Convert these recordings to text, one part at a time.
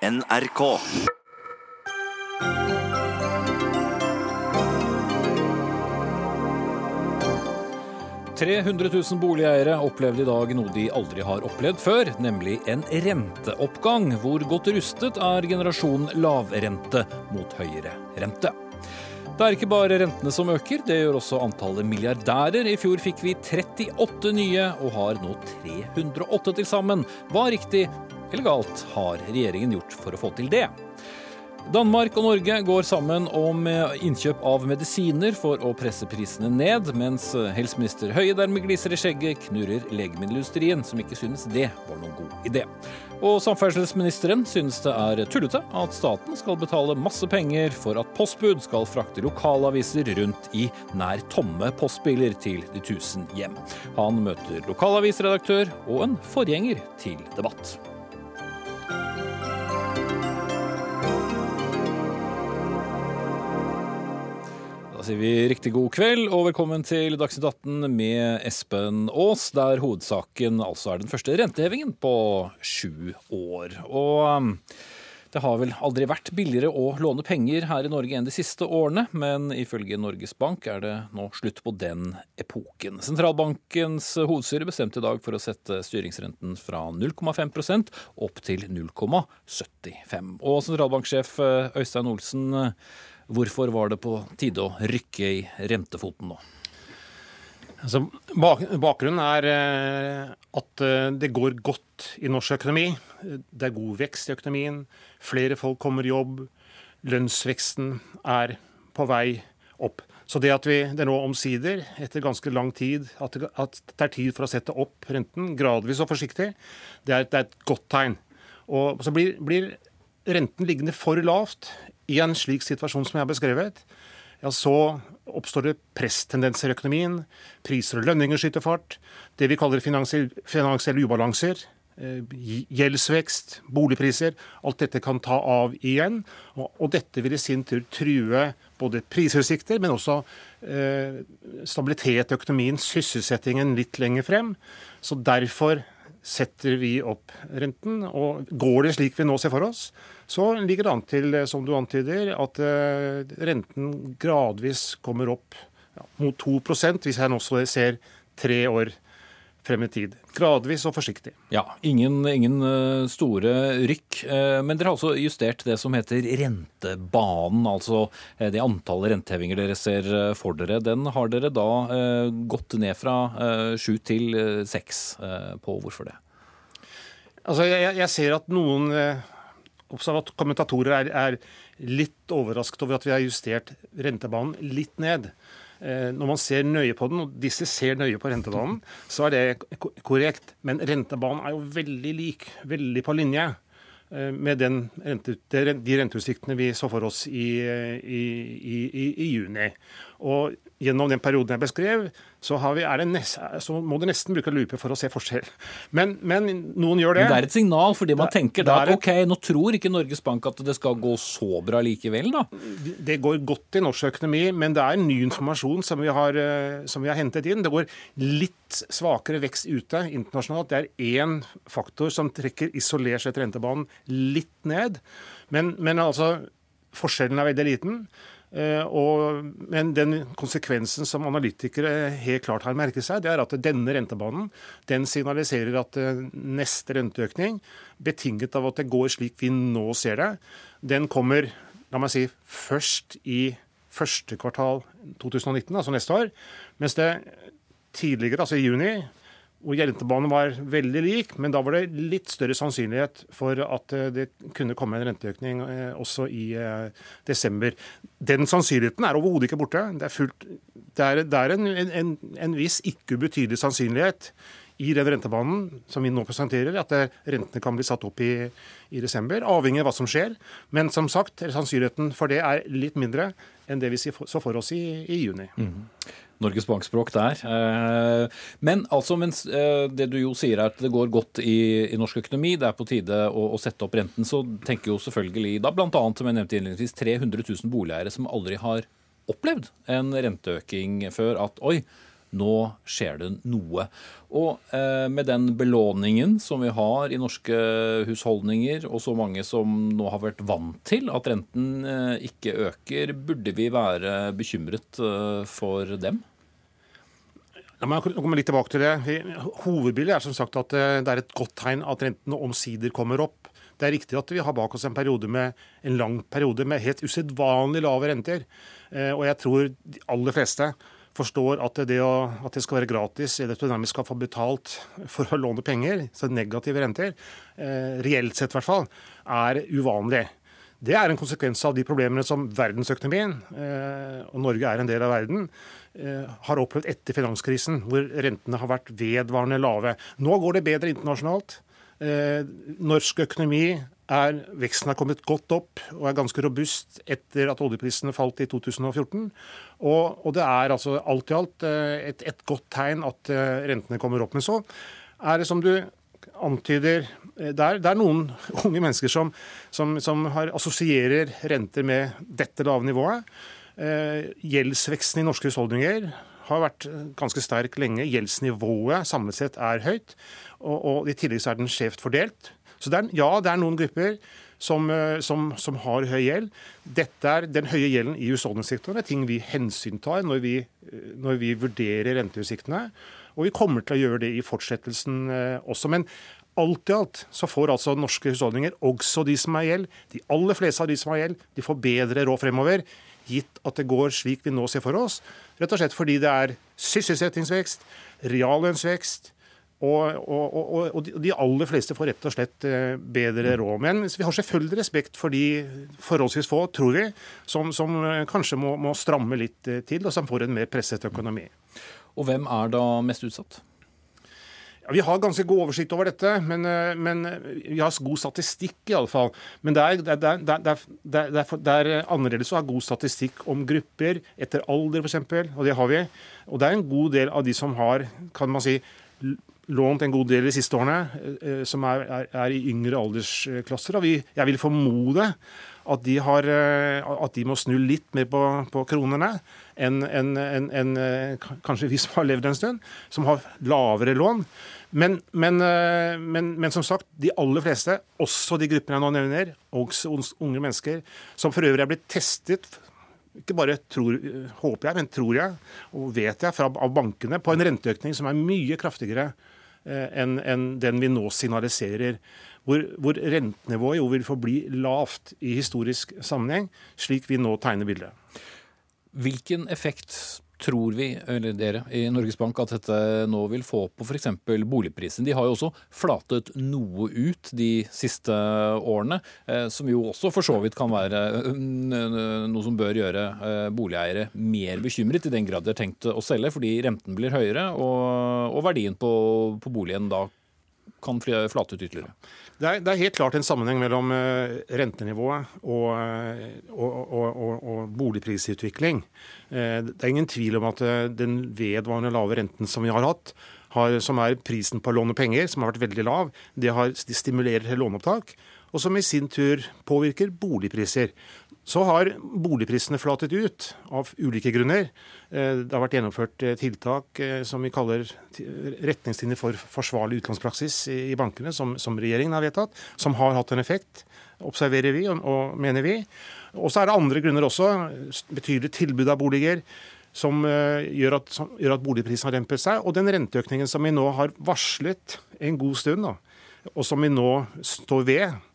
NRK. 300 000 boligeiere opplevde i dag noe de aldri har opplevd før, nemlig en renteoppgang. Hvor godt rustet er generasjonen lavrente mot høyere rente? Det er ikke bare rentene som øker, det gjør også antallet milliardærer. I fjor fikk vi 38 nye, og har nå 308 til sammen. Hva riktig eller galt har regjeringen gjort for å få til det? Danmark og Norge går sammen om innkjøp av medisiner for å presse prisene ned, mens helseminister Høie dermed gliser i skjegget, knurrer legemiddelindustrien, som ikke synes det var noen god idé. Og samferdselsministeren synes det er tullete at staten skal betale masse penger for at postbud skal frakte lokalaviser rundt i nær tomme postbiler til de tusen hjem. Han møter lokalavisredaktør og en forgjenger til debatt. Sier vi riktig god kveld og velkommen til Dagsnytt 18 med Espen Aas, der hovedsaken altså er den første rentehevingen på sju år. Og um, det har vel aldri vært billigere å låne penger her i Norge enn de siste årene, men ifølge Norges Bank er det nå slutt på den epoken. Sentralbankens hovedstyre bestemte i dag for å sette styringsrenten fra 0,5% opp til 0,75. Og sentralbanksjef eh, Øystein Olsen, Hvorfor var det på tide å rykke i rentefoten nå? Altså, bak, bakgrunnen er eh, at eh, det går godt i norsk økonomi. Det er god vekst i økonomien. Flere folk kommer i jobb. Lønnsveksten er på vei opp. Så det at vi det nå omsider, etter ganske lang tid, at det, at det er tid for å sette opp renten, gradvis og forsiktig, det er, det er et godt tegn. Og så blir, blir renten liggende for lavt i en slik situasjon som jeg har beskrevet, ja, så oppstår det presstendenser i økonomien. Priser og lønninger skyter fart. Det vi kaller finansielle ubalanser. Eh, gjeldsvekst, boligpriser. Alt dette kan ta av igjen. Og, dette vil i sin tur true både prisutsikter, men også eh, stabilitet i økonomien, sysselsettingen litt lenger frem. Så derfor setter vi opp renten. Og går det slik vi nå ser for oss, så ligger det an til, som du antyder, at eh, renten gradvis kommer opp ja, mot 2 hvis jeg nå ser tre år frem i tid. Gradvis og forsiktig. Ja, ingen, ingen eh, store rykk. Eh, men dere har også justert det som heter rentebanen, altså det antallet rentehevinger dere ser for dere. Den har dere da gått ned fra sju til seks på. Hvorfor det? Altså, jeg, jeg ser at noen kommentatorer er, er, litt overrasket over at vi har justert rentebanen litt ned. Eh, når man ser nøye på den, og disse ser nøye på rentebanen, så er det korrekt. Men rentebanen er jo veldig lik, veldig på linje eh, med rente, de renteutsiktene vi så for oss i, i, i, i juni. Og gjennom den perioden jeg beskrev, så, vi, det nest, så må du nesten bruke lupe for å se forskjell. Men, men, noen gjør det. Men det er et signal, fordi man det, tenker da at ok, nå tror ikke Norges Bank at det skal gå så bra likevel, da? Det går godt i norsk økonomi, men det er ny informasjon som vi har, eh, som vi har hentet inn. Det går litt svakere vekst ute internasjonalt. Det er én faktor som trekker isolert sett rentebanen litt ned. Men, men altså, forskjellen er veldig liten. Eh, og, men den konsekvensen som analytikere helt klart har merket seg, det er at denne rentebanen den signaliserer at eh, neste renteøkning, betinget av at det går slik vi nå ser det, den kommer la meg si, først i første kvartal 2019, altså neste år. Mens det tidligere, altså i juni, hvor rentebanen var veldig lik, men da var det litt større sannsynlighet for at eh, det kunne komme en renteøkning eh, også i eh, desember. Den sannsynligheten er overhodet ikke borte. Det er, fullt, det er, det er en, en, en, viss ikke ubetydelig sannsynlighet i den rentebanen som vi nå presenterer, at rentene kan bli satt opp i, i desember, avhengig av hva som skjer. Men som sagt, sannsynligheten for det er litt mindre enn det vi så for oss i, i juni. Mm. Norges Bankspråk der. Eh, men altså, mens eh, det du jo sier er at det går godt i, i norsk økonomi, det er på tide å, å, sette opp renten, så tenker jo selvfølgelig da bl.a. som jeg nevnte innledningsvis 300 000 boligeiere som aldri har opplevd en renteøking før. At oi, Nå skjer det noe. Og eh, med den belåningen som vi har i norske husholdninger, og så mange som nå har vært vant til at renten eh, ikke øker, burde vi være bekymret eh, for dem? La meg komme litt tilbake til det. Hovedbildet er som sagt at det er et godt tegn at rentene omsider kommer opp. Det er riktig at vi har bak oss en periode med en lang periode med helt usedvanlig lave renter. Og jeg tror de aller fleste forstår at det, å, at det skal være gratis, eller at du nærmest skal få betalt for å låne penger, så negative renter, eh, reelt sett i hvert fall, er uvanlig. Det er en konsekvens av de problemene som verdensøkonomien, og Norge er en del av verden, har opplevd etter finanskrisen, hvor rentene har vært vedvarende lave. Nå går det bedre internasjonalt. Eh, norsk økonomi er Veksten har kommet godt opp og er ganske robust etter at oljeprisene falt i 2014. Og, og det er altså alt i alt eh, et, et, godt tegn at eh, rentene kommer opp. Men så er det som du antyder det er, det er noen unge mennesker som, som, som assosierer renter med dette lave nivået. Eh, gjeldsveksten i norske husholdninger har vært ganske sterk lenge. Gjeldsnivået samlet sett er høyt og, og i tillegg så er den skjevt fordelt. Så det er, ja, det er noen grupper som, eh, som, som, har høy gjeld. Dette er Den høye gjelden i husholdningssektoren er ting vi hensyntar når eh, når vi vurderer renteutsiktene. Og vi kommer til å gjøre det i fortsettelsen eh, også. Men alt i alt så får altså norske husholdninger, også de som har gjeld, de aller fleste av de som har gjeld, de får bedre råd fremover. Gitt at det går slik vi nå ser for oss. Rett og slett fordi det er sysselsettingsvekst, reallønnsvekst, og, og, og, og, de aller fleste får rett og slett eh, bedre råd. Men vi har selvfølgelig respekt for de forholdsvis få, tror vi, som, som eh, kanskje må, må, stramme litt eh, til, og som får en mer presset økonomi. Og hvem er da mest utsatt? Ja, vi har ganske god oversikt over dette, men, men vi har god statistikk i alle fall. Men det er, det, er, det, er, det er, annerledes å ha god statistikk om grupper etter alder, f.eks., og det har vi. Og det er en god del av de som har kan man si, lånt en god del de siste årene, eh, som er, er, er i yngre aldersklasser. Og vi, jeg vil formode at de, har, eh, at de, må snu litt mer på, på kronene enn en, en, en, eh, kanskje vi som har levd en stund, som har lavere lån. Men, men, men, men, som sagt, de aller fleste, også de gruppene jeg nå nevner, også unge mennesker, som for øvrig er blitt testet ikke bare tror, håper jeg, men tror jeg og vet jeg fra, av bankene på en renteøkning som er mye kraftigere Eh, enn en den vi nå signaliserer. Hvor, hvor rentenivået jo vil forbli lavt i historisk sammenheng, slik vi nå tegner bildet. Hvilken effekt tror vi, eller dere i Norges Bank, at dette nå vil få på f.eks. boligprisen? De har jo også flatet noe ut de siste årene, eh, som jo også for så vidt kan være eh, noe som bør gjøre eh, boligeiere mer bekymret, i den grad de har tenkt å selge, fordi renten blir høyere og, verdien på boligen da kan flate ut ytterligere? Det er, det er, helt klart en sammenheng mellom uh, rentenivået og, uh, og, og, og boligprisutvikling. Uh, det er ingen tvil om at den vedvarende lave renten som vi har hatt, har, som er prisen på å låne penger, som har vært veldig lav, det, har, det stimulerer til låneopptak. Og som i sin tur påvirker boligpriser. Så har boligprisene flatet ut av ulike grunner. Eh, det har vært gjennomført eh, tiltak eh, som vi kaller retningslinjer for forsvarlig utlånspraksis i bankene, som, som, regjeringen har vedtatt, som har hatt en effekt, observerer vi og, og mener vi. Og så er det andre grunner også. Betydelig tilbud av boliger. Som gjør, at, som gjør at boligprisen har dempet seg. Og den renteøkningen som vi nå har varslet en god stund, da, og som vi nå står ved,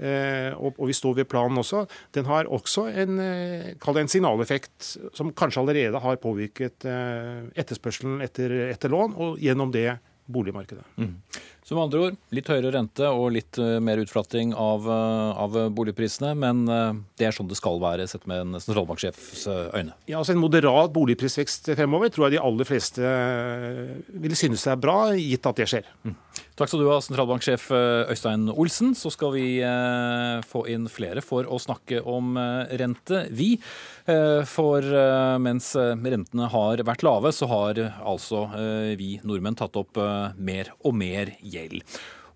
Eh, og, vi står ved planen også, den har også en, eh, en signaleffekt som kanskje allerede har påvirket eh, etterspørselen etter, etter lån, og gjennom det boligmarkedet. Mm. Så med andre ord, litt høyere rente og litt mer utflatting av, av, boligprisene, men det er sånn det skal være, sett med en sentralbanksjefs øyne? Ja, altså En moderat boligprisvekst fremover tror jeg de aller fleste vil synes det er bra, gitt at det skjer. Mm. Takk skal du ha, sentralbanksjef eh, Øystein Olsen. Så skal vi eh, få inn flere for å snakke om eh, rente, vi. For mens rentene har vært lave, så har altså vi nordmenn tatt opp mer og mer gjeld.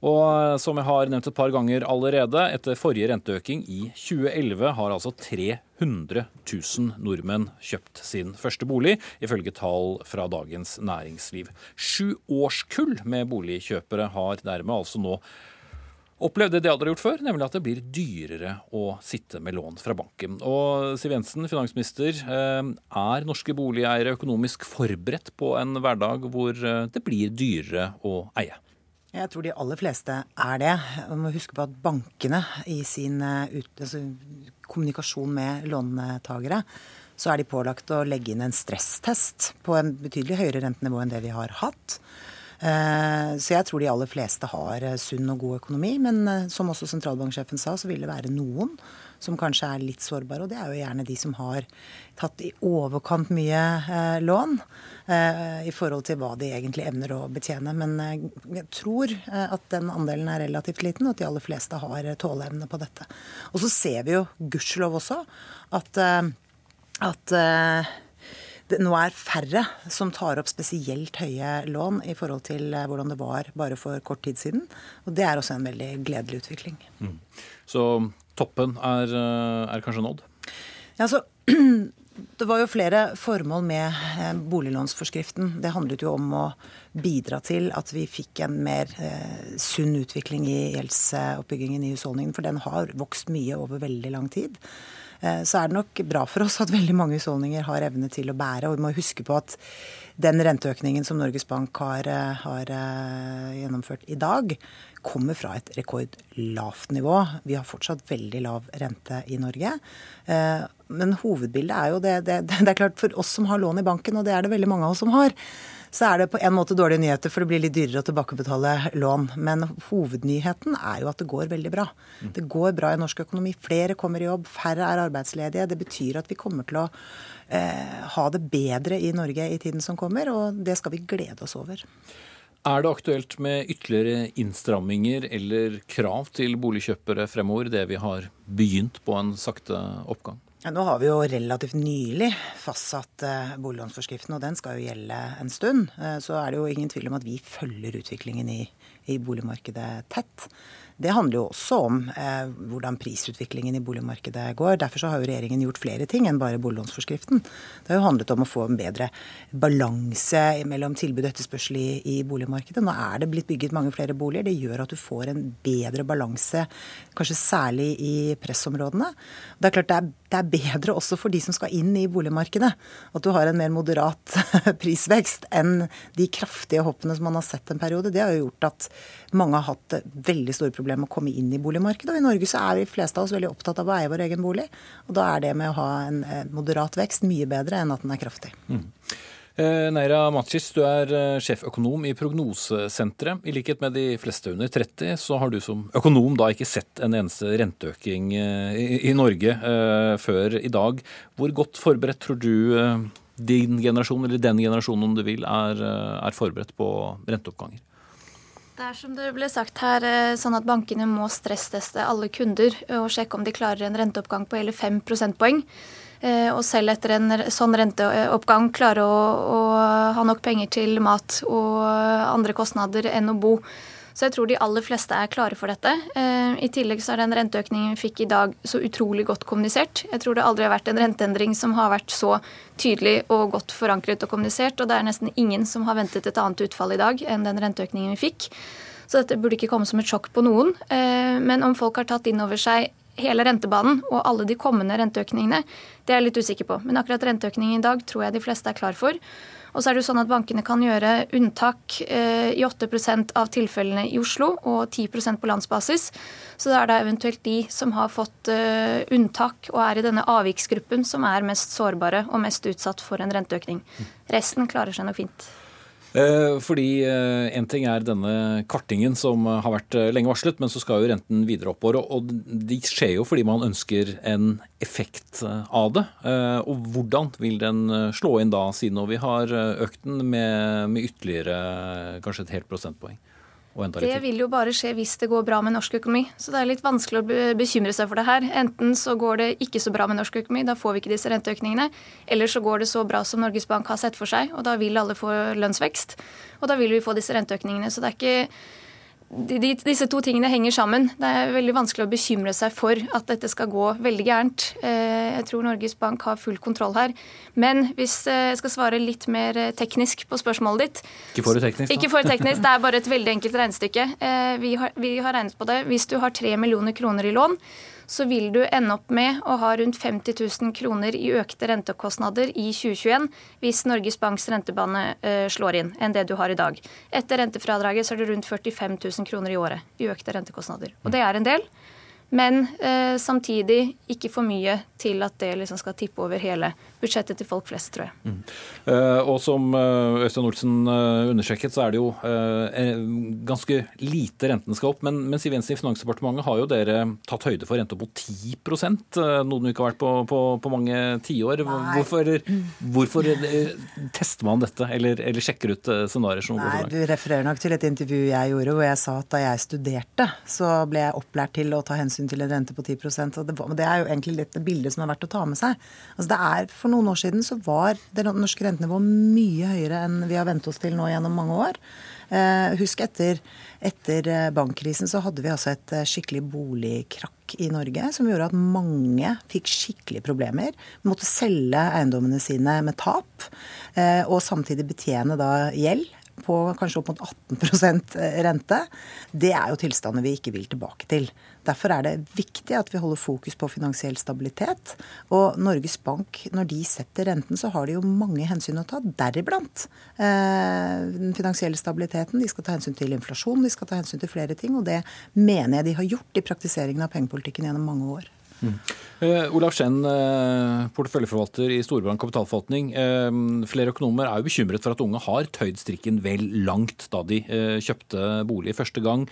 Og som jeg har nevnt et par ganger allerede, etter forrige renteøking i 2011 har altså 300 000 nordmenn kjøpt sin første bolig, ifølge tall fra Dagens Næringsliv. Sju årskull med boligkjøpere har dermed altså nå opplevde det de hadde gjort før, nemlig at det blir dyrere å sitte med lån fra banken. Og Siv Jensen, finansminister, eh, er norske boligeiere økonomisk forberedt på en hverdag hvor eh, det blir dyrere å eie? Jeg tror de aller fleste er det. Man må huske på at bankene i sin eh, ut, altså, kommunikasjon med låntakere, så er de pålagt å legge inn en stresstest på en betydelig høyere rentenivå enn det vi har hatt. Eh, så jeg tror de aller fleste har eh, sunn og god økonomi. Men som også sentralbanksjefen sa, så vil det være noen som kanskje er litt sårbare. Og det er jo gjerne de som har tatt i overkant mye lån i forhold til hva de egentlig evner å betjene. Men jeg tror at den andelen er relativt liten, og at de aller fleste har tåleevne på dette. Og så ser vi jo gudskjelov også at, at det nå er færre som tar opp spesielt høye lån i forhold til eh, hvordan det var bare for kort tid siden. Og det er også en veldig gledelig utvikling. Mm. Så toppen er, eh, er kanskje nådd? Ja, altså, det var jo flere formål med eh, boliglånsforskriften. Det handlet jo om å bidra til at vi fikk en mer eh, sunn utvikling i gjeldsoppbyggingen i husholdningen. For den har vokst mye over veldig lang tid. Eh, så er det nok bra for oss at veldig mange husholdninger har evne til å bære. Og vi må huske på at den renteøkningen som Norges Bank har, eh, har gjennomført i dag, kommer fra et rekordlavt nivå. Vi har fortsatt veldig lav rente i Norge. Men hovedbildet er jo det, det, det er klart for oss som har lån i banken, og det er det veldig mange av oss som har, så er det på en måte dårlige nyheter, for det blir litt dyrere å tilbakebetale lån. Men hovednyheten er jo at det går veldig bra. Det går bra i norsk økonomi. Flere kommer i jobb, færre er arbeidsledige. Det betyr at vi kommer til å eh, ha det bedre i Norge i tiden som kommer, og det skal vi glede oss over. Er det aktuelt med ytterligere innstramminger eller krav til boligkjøpere fremover, det vi har begynt på en sakte oppgang? Ja, nå har vi jo relativt nylig fastsatt eh, boliglånsforskriften, og den skal jo gjelde en stund. Eh, så er det jo ingen tvil om at vi følger utviklingen i, i boligmarkedet tett. Det handler jo også om eh, hvordan prisutviklingen i boligmarkedet går. Derfor har jo regjeringen gjort flere ting enn bare boliglånsforskriften. Det har jo handlet om å få en bedre balanse mellom tilbud og etterspørsel i, i, boligmarkedet. Nå er det blitt bygget mange flere boliger. Det gjør at du får en bedre balanse, kanskje særlig i pressområdene. Det er klart det er, det er bedre også for de som skal inn i boligmarkedet, at du har en mer moderat prisvekst enn de kraftige hoppene som man har sett en periode. Det har jo gjort at mange har hatt veldig store problemer med å komme inn i boligmarkedet. Og i Norge så er de fleste av oss veldig opptatt av å eie vår egen bolig. Og da er det med å ha en moderat vekst mye bedre enn at den er kraftig. Mm. Eh, Neira Machis, du er eh, sjeføkonom i Prognosesenteret. I likhet med de fleste under 30, så har du som økonom da ikke sett en eneste renteøkning eh, i, Norge før i dag. Hvor godt forberedt tror du din generasjon, eller den generasjonen om du vil, er, er forberedt på renteoppganger? Det er som det ble sagt her, sånn at bankene må stressteste alle kunder og sjekke om de klarer en renteoppgang på hele 5 prosentpoeng. Eh, og selv etter en sånn renteoppgang klare å, å ha nok penger til mat og andre kostnader enn å bo. Så jeg tror de aller fleste er klare for dette. Eh, I tillegg så er den renteøkningen vi fikk i dag så utrolig godt kommunisert. Jeg tror det aldri har vært en renteendring som har vært så tydelig og godt forankret og kommunisert, og det er nesten ingen som har ventet et annet utfall i dag enn den renteøkningen vi fikk. Så dette burde ikke komme som et sjokk på noen. Eh, men om folk har tatt inn over seg hele rentebanen og alle de kommende renteøkningene, det er jeg litt usikker på. Men akkurat renteøkningen i dag tror jeg de fleste er klar for. Og så er det jo sånn at Bankene kan gjøre unntak eh, i 8 av tilfellene i Oslo og 10% på landsbasis. Så det er da eventuelt de som har fått eh, unntak og er i denne avviksgruppen, som er mest sårbare og mest utsatt for en renteøkning. Resten klarer seg nok fint. Eh, fordi En ting er denne kartingen som har vært lenge varslet, men så skal jo renten videre oppover. Og de skjer jo fordi man ønsker en effekt av det. Eh, og hvordan vil den eh, slå inn da, siden vi har eh, økt den med ytterligere kanskje et helt prosentpoeng? Det vil jo bare skje hvis det går bra med norsk økonomi. Så det er litt vanskelig å bekymre seg for det her. Enten så går det ikke så bra med norsk økonomi, da får vi ikke disse renteøkningene. Eller så går det så bra som Norges Bank har sett for seg, og da vil alle få lønnsvekst. Og da vil vi få disse renteøkningene. Så det er ikke de, disse to tingene henger sammen. Det er veldig vanskelig å bekymre seg for at dette skal gå veldig gærent. Eh, jeg tror Norges Bank har full kontroll her. Men hvis eh, jeg skal svare litt mer eh, teknisk på spørsmålet ditt Ikke for teknisk, da. Ikke for teknisk, Det er bare et veldig enkelt regnestykke. Vi har, vi har regnet på det. Hvis du har tre millioner kroner i lån, så vil du ende opp med å ha rundt 50 000 kroner i økte rentekostnader i 2021 hvis Norges Banks rentebane eh, slår inn, enn det du har i dag. Etter rentefradraget så er det rundt 45 000 kroner i året i økte rentekostnader. Og det er en del. Men eh, samtidig ikke for mye til at det liksom skal tippe over hele budsjettet til folk flest, tror jeg. Mm. Eh, og som uh, Øystein Olsen uh, understreket, så er det jo ganske lite rentene skal opp. Men, men Siv Jensen i Finansdepartementet har jo dere tatt høyde for rente mot 10 noe den ikke har vært på, på, på mange tiår. Hvorfor, hvorfor tester man dette, eller, eller sjekker ut scenarioer som går så langt? Du refererer nok til et intervju jeg gjorde hvor jeg sa at da jeg studerte, så ble jeg opplært til å ta hensyn hensyn til en rente på 10% og det, det er jo egentlig litt det bildet som er verdt å ta med seg. Altså det er, For noen år siden så var det norske rentenivået mye høyere enn vi har vent oss til nå gjennom mange år. Eh, husk etter, etter eh, bankkrisen så hadde vi altså et eh, skikkelig boligkrakk i Norge som gjorde at mange fikk skikkelig problemer. Måtte selge eiendommene sine med tap, eh, og samtidig betjene da gjeld på kanskje opp mot 18% rente. Det er jo tilstander vi ikke vil tilbake til. Derfor er det viktig at vi holder fokus på finansiell stabilitet. Og Norges Bank, når de setter renten, så har de jo mange hensyn å ta, deriblant eh, den finansielle stabiliteten. De skal ta hensyn til inflasjon, de skal ta hensyn til flere ting. Og det mener jeg de har gjort i praktiseringen av pengepolitikken gjennom mange år. Uh, Olav Skjenn, uh, porteføljeforvalter i Storebrand kapitalforvaltning. Uh, flere økonomer er jo bekymret for at unge har tøyd strikken vel langt da de kjøpte bolig første gang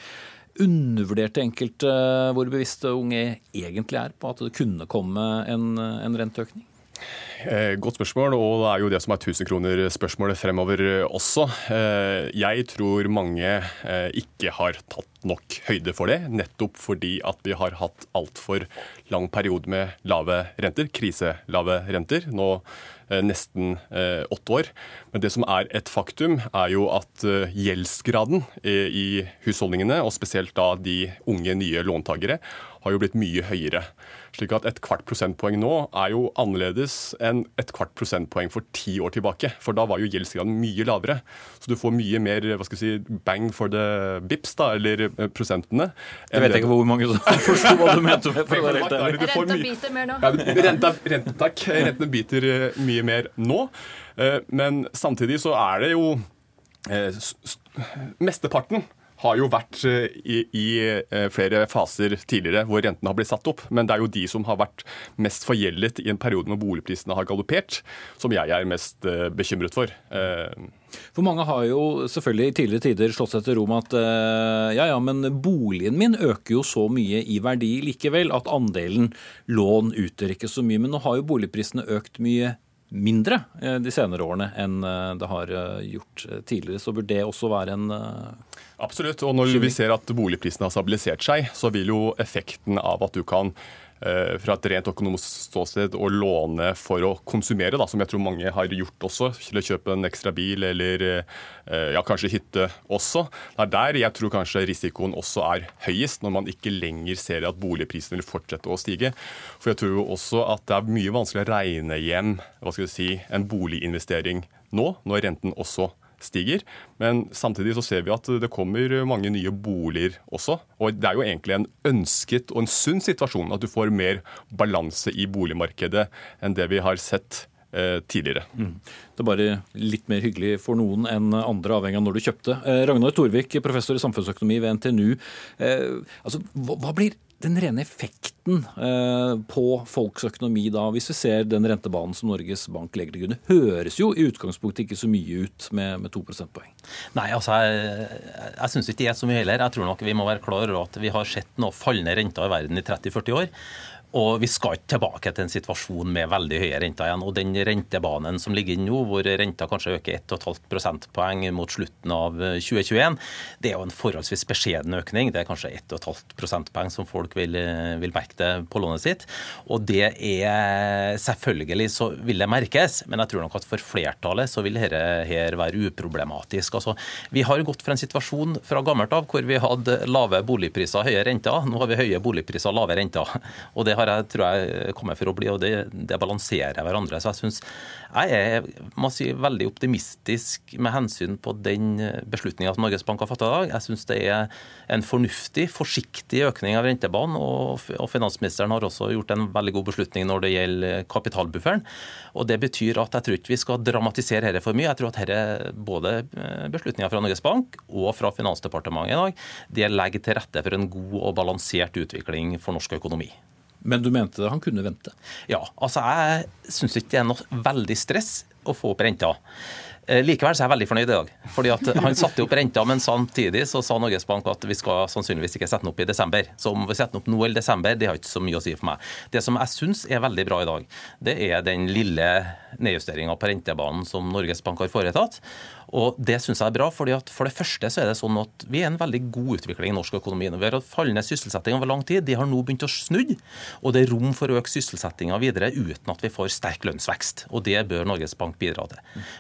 undervurderte enkelte hvor bevisste unge egentlig er på at det kunne komme en, en renteøkning? Eh, godt spørsmål, og det er jo det som er 1000-kroner-spørsmålet fremover også. Eh, jeg tror mange eh, ikke har tatt nok høyde for det, nettopp fordi at vi har hatt altfor lang periode med lave renter, kriselave renter. Nå nesten åtte år. Men det som er et faktum, er jo at gjeldsgraden i husholdningene, og spesielt da de unge nye låntakere, har jo blitt mye høyere. Slik at et kvart prosentpoeng nå er jo annerledes enn et kvart prosentpoeng for ti år tilbake. For da var jo gjeldsgraden mye lavere. Så du får mye mer hva skal jeg si, bang for the bips, da, eller eh, prosentene. Jeg vet ikke hvor mange som forsto hva du mente med Renta biter mer nå. Ja, renta, renta, takk. Rentene biter eh, mye mer nå. Eh, men samtidig så er det jo Mesteparten har jo vært eh, i, i, eh, flere faser tidligere hvor rentene har blitt satt opp. Men det er jo de som har vært mest forgjeldet i en periode når boligprisene har galoppert, som jeg er mest eh, bekymret for. For mange har jo selvfølgelig i tidligere tider slått seg til ro med at ja, ja, men boligen min øker jo så mye i verdi likevel at andelen lån utgjør ikke så mye. Men nå har jo boligprisene økt mye mindre de senere årene enn det har gjort tidligere. Så bør det også være en Absolutt. Og når vi ser at boligprisene har stabilisert seg, så vil jo effekten av at du kan eh, fra et rent økonomisk ståsted å låne for å konsumere, da, som jeg tror mange har gjort også, til å kjøpe en ekstra bil eller eh, ja, kanskje hytte også. Det er der jeg tror kanskje risikoen også er høyest, når man ikke lenger ser at boligprisene vil fortsette å stige. For jeg tror jo også at det er mye vanskelig å regne hjem hva skal si, en boliginvestering nå, når renten også stiger. Men samtidig så ser vi at det kommer mange nye boliger også. Og det er jo egentlig en ønsket og en sunn situasjon at du får mer balanse i boligmarkedet enn det vi har sett eh, tidligere. Mm. Det er bare litt mer hyggelig for noen enn andre, avhengig av når du kjøpte. Eh, Ragnar Torvik, professor i samfunnsøkonomi ved NTNU. Eh, altså, hva, hva blir den rene effekten eh, på folks økonomi da, hvis vi ser den rentebanen som Norges Bank legger til grunn? Høres jo i utgangspunktet ikke så mye ut med, med 2 prosentpoeng. Nei, altså jeg, jeg syns ikke det er så mye heller. Jeg tror nok vi må være klar over at vi har sett noe fallende renter i verden i 30-40 år. Og vi skal ikke tilbake til en situasjon med veldig høye renter igjen. Og den rentebanen som ligger inne nå, hvor renta kanskje øker 1,5 prosentpoeng mot slutten av 2021, det er jo en forholdsvis beskjeden økning. Det er kanskje 1,5 prosentpoeng som folk vil, vil merke det på lånet sitt. Og det er Selvfølgelig så vil det merkes, men jeg tror nok at for flertallet så vil dette her være uproblematisk. Altså, vi har gått fra en situasjon fra gammelt av hvor vi hadde lave boligpriser, høye renter. Nå har vi høye boligpriser, lave renter. Og det har jeg, tror jeg kommet for å bli, og det, det balanserer hverandre. Så jeg synes jeg er må si, veldig optimistisk med hensyn på den beslutninga som Norges Bank har fattet i dag. Jeg syns det er en fornuftig, forsiktig økning av rentebanen. Og, og finansministeren har også gjort en veldig god beslutning når det gjelder kapitalbufferen. Og Det betyr at jeg tror ikke vi skal dramatisere dette for mye. Jeg tror at dette, både beslutninga fra Norges Bank og fra Finansdepartementet i dag, det legger til rette for en god og balansert utvikling for norsk økonomi. Men du mente han kunne vente? Ja. altså Jeg syns ikke det er noe veldig stress å få opp renta. Eh, likevel så er jeg veldig fornøyd i dag. fordi at Han satte opp renta, men samtidig så sa Norges Bank at vi skal sannsynligvis ikke sette den opp i desember. Så om vi setter den opp nå eller desember, det har ikke så mye å si for meg. Det som jeg syns er veldig bra i dag, det er den lille nedjusteringa på rentebanen som Norges Bank har foretatt. Og Det syns jeg er bra. fordi at For det første så er det sånn at vi er en veldig god utvikling i norsk økonomi. Vi har hatt fallende sysselsetting over lang tid. De har nå begynt å snu. Og det er rom for å øke sysselsettinga videre uten at vi får sterk lønnsvekst. Og Det bør Norges Bank bidra til.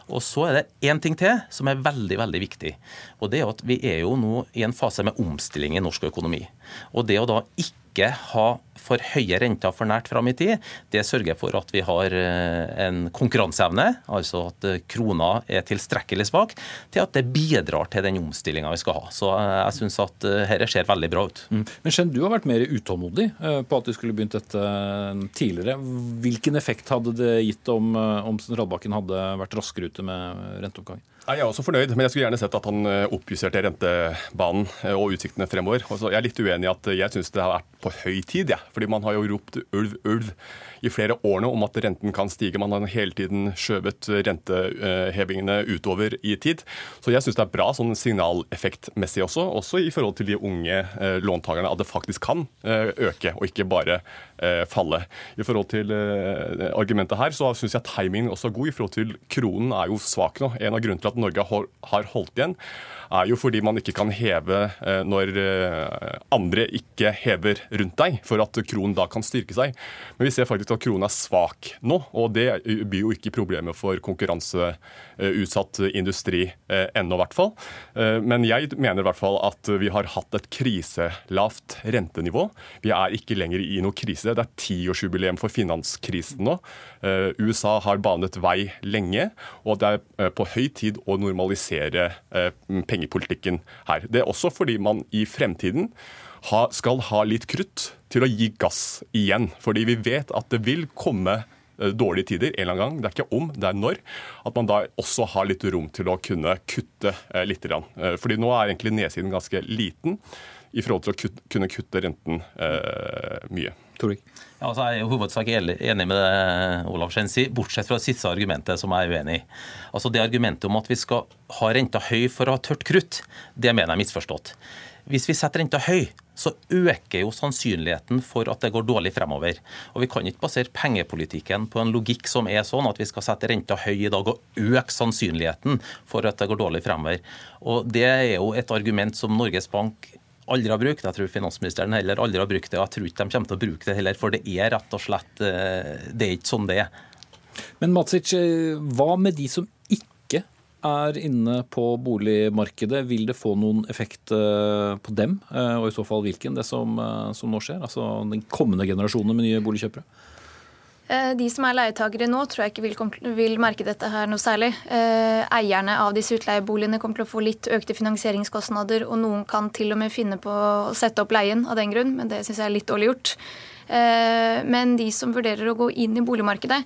Og Så er det én ting til som er veldig veldig viktig. Og det er at Vi er jo nå i en fase med omstilling i norsk økonomi. Og det å da ikke ha for høye renter for nært fram i tid, det sørger for at vi har eh, en konkurranseevne, altså at eh, krona er tilstrekkelig svak, til at det bidrar til den omstillinga vi skal ha. Så eh, jeg syns at dette ser veldig bra ut. Mm. Men Skjenn, du har vært mer utålmodig på at du skulle begynt dette tidligere. Hvilken effekt hadde det gitt om, om sentralbanken hadde vært raskere ute med renteoppgangen? Jeg er også fornøyd, men jeg skulle gjerne sett at han eh, oppjusterte rentebanen eh, og utsiktene fremover. Jeg er litt uenig i at jeg syns det har vært på høy tid, ja. fordi man har jo ropt ulv, ulv i flere år nå om at renten kan stige. Man har hele tiden skjøvet rentehevingene utover i tid. Så jeg syns det er bra sånn signaleffektmessig også, også i forhold til de unge eh, låntakerne, at det faktisk kan øke og ikke bare falle. I forhold til argumentet her, så syns jeg timingen også er god. I forhold til kronen er jo svak nå. En av grunnene til at Norge har holdt igjen, er jo fordi man ikke kan heve eh, når eh, andre ikke hever rundt deg, for at kronen da kan styrke seg. Men vi ser faktisk at kronen er svak nå, og det byr jo ikke problemer for konkurranseutsatt industri eh, ennå, i hvert fall. Men jeg mener i hvert fall at vi har hatt et kriselavt rentenivå. Vi er ikke lenger i noe krise. Det er tiårsjubileum for finanskrisen nå. USA har banet vei lenge, og det er på høy tid å normalisere pengepolitikken pengepolitikken her. Det er også fordi man i fremtiden skal ha litt krutt til å gi gass igjen. Fordi vi vet at det vil komme eh, dårlige tider en eller annen gang. Det er ikke om, det er når. At man da også har litt rom til å kunne kutte eh, litt. Eh, fordi nå er egentlig nedsiden ganske liten i forhold til å kunne kutte renten eh, mye. jeg. Ja, altså jeg er i hovedsak enig med det Olav Skjenn bortsett fra det siste argumentet som jeg er uenig i. Altså Det argumentet om at vi skal ha renta høy for å ha tørt krutt, det mener jeg er misforstått. Hvis vi setter renta høy, så øker jo sannsynligheten for at det går dårlig fremover. Og Vi kan ikke basere pengepolitikken på en logikk som er sånn at vi skal sette renta høy i dag og øke sannsynligheten for at det går dårlig fremover. Og Det er jo et argument som Norges Bank aldri har brukt. Jeg tror finansministeren heller aldri har brukt det. og Jeg tror ikke de kommer til å bruke det heller, for det er rett og slett eh, Det er ikke sånn det er. Men Matsic, eh, hva med de som ikke er inne på boligmarkedet? Vil det få noen effekt eh, på dem, og i så fall hvilken, det som, som nå skjer? Altså den kommende generasjonen med nye boligkjøpere? Eh, de som er leietakere nå, tror jeg ikke vil, vil merke dette her noe særlig. Eh, eierne av disse utleieboligene kommer til å få litt økte finansieringskostnader, og noen kan til og med finne på å sette opp leien av den grunn, men det syns jeg er litt dårlig gjort. Eh, men de som vurderer å gå inn i boligmarkedet,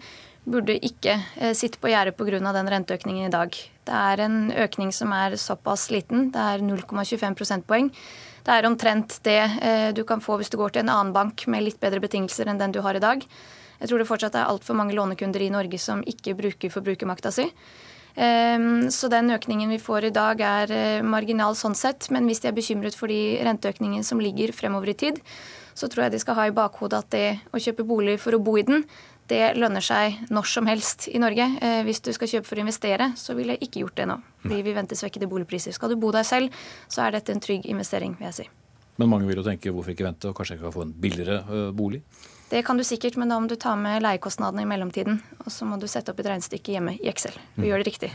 burde ikke sitte på gjerdet pga. den renteøkningen i dag. Det er en økning som er såpass liten, det er 0,25 prosentpoeng. Det er omtrent det du kan få hvis du går til en annen bank med litt bedre betingelser enn den du har i dag. Jeg tror det fortsatt er altfor mange lånekunder i Norge som ikke bruker forbrukermakta si. Ehm, så den økningen vi får i dag er eh, marginal sånn sett. Men hvis de er bekymret for de renteøkningene som ligger fremover i tid, så tror jeg de skal ha i bakhodet at det å kjøpe bolig for å bo i den, det lønner seg når som helst i Norge. Eh, hvis du skal kjøpe for å investere, så ville jeg ikke gjort det nå. Fordi vi venter svekkede boligpriser. Skal du bo deg selv, så er dette en trygg investering, vil jeg si. Men mange vil jo tenke hvorfor ikke vente og kanskje ikke få en billigere uh, bolig? Det kan du sikkert, men da må du ta med leiekostnadene i mellomtiden. Og så må du sette opp et regnestykke hjemme i Excel og gjøre det riktig.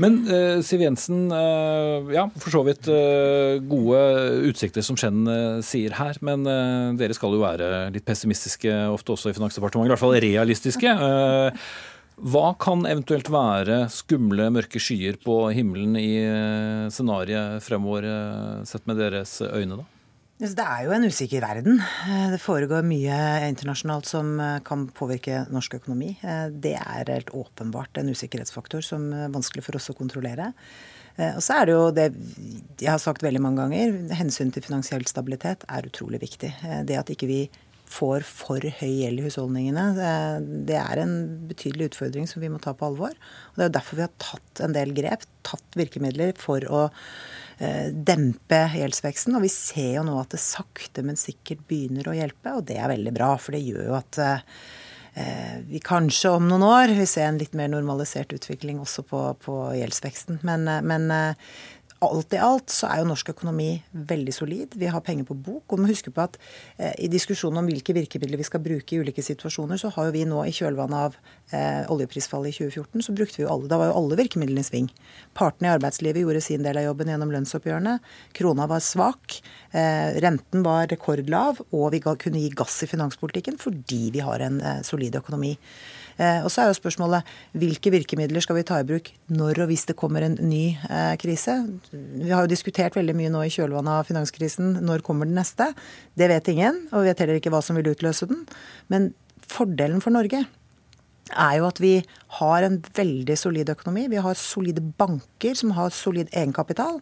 Men eh, Siv Jensen, eh, ja, for så vidt eh, gode utsikter som Skjenn sier her. Men dere skal jo være litt pessimistiske ofte også i Finansdepartementet, i hvert fall realistiske. Hva kan eventuelt være skumle, mørke skyer på himmelen i scenarioet fremover, sett med deres øyne, da? Det er jo en usikker verden. Eh, det foregår mye internasjonalt som eh, kan påvirke norsk økonomi. Eh, det er helt åpenbart en usikkerhetsfaktor som er vanskelig for oss å kontrollere. Og så er det jo det jeg har sagt veldig mange ganger, hensyn til finansiell stabilitet er utrolig viktig. Det at ikke vi får for høy gjeld i husholdningene, det er en betydelig utfordring som vi må ta på alvor. Og Det er jo derfor vi har tatt en del grep, tatt virkemidler for å dempe gjeldsveksten. Og vi ser jo nå at det sakte, men sikkert begynner å hjelpe, og det er veldig bra. For det gjør jo at eh, vi kanskje om noen år vil se en litt mer normalisert utvikling også på, på gjeldsveksten. Men, eh, men alt i alt så er jo norsk økonomi veldig solid. Vi har penger på bok. Og du må huske på at eh, i diskusjonen om hvilke virkemidler vi skal bruke i ulike situasjoner, så har jo vi nå i kjølvannet av eh, oljeprisfallet i 2014, så brukte vi jo alle Da var jo alle virkemidlene i sving. Partene i arbeidslivet gjorde sin del av jobben gjennom lønnsoppgjørene. Krona var svak. Eh, renten var rekordlav. Og vi kunne gi gass i finanspolitikken fordi vi har en eh, solid økonomi. Eh, og så er jo spørsmålet hvilke virkemidler skal vi ta i bruk når og hvis det kommer en ny eh, krise. Vi har jo diskutert veldig mye nå i kjølvannet av finanskrisen. Når kommer den neste? Det vet ingen, og vi vet heller ikke hva som vil utløse den. Men fordelen for Norge er jo at vi har en veldig solid økonomi. Vi har solide banker som har solid egenkapital.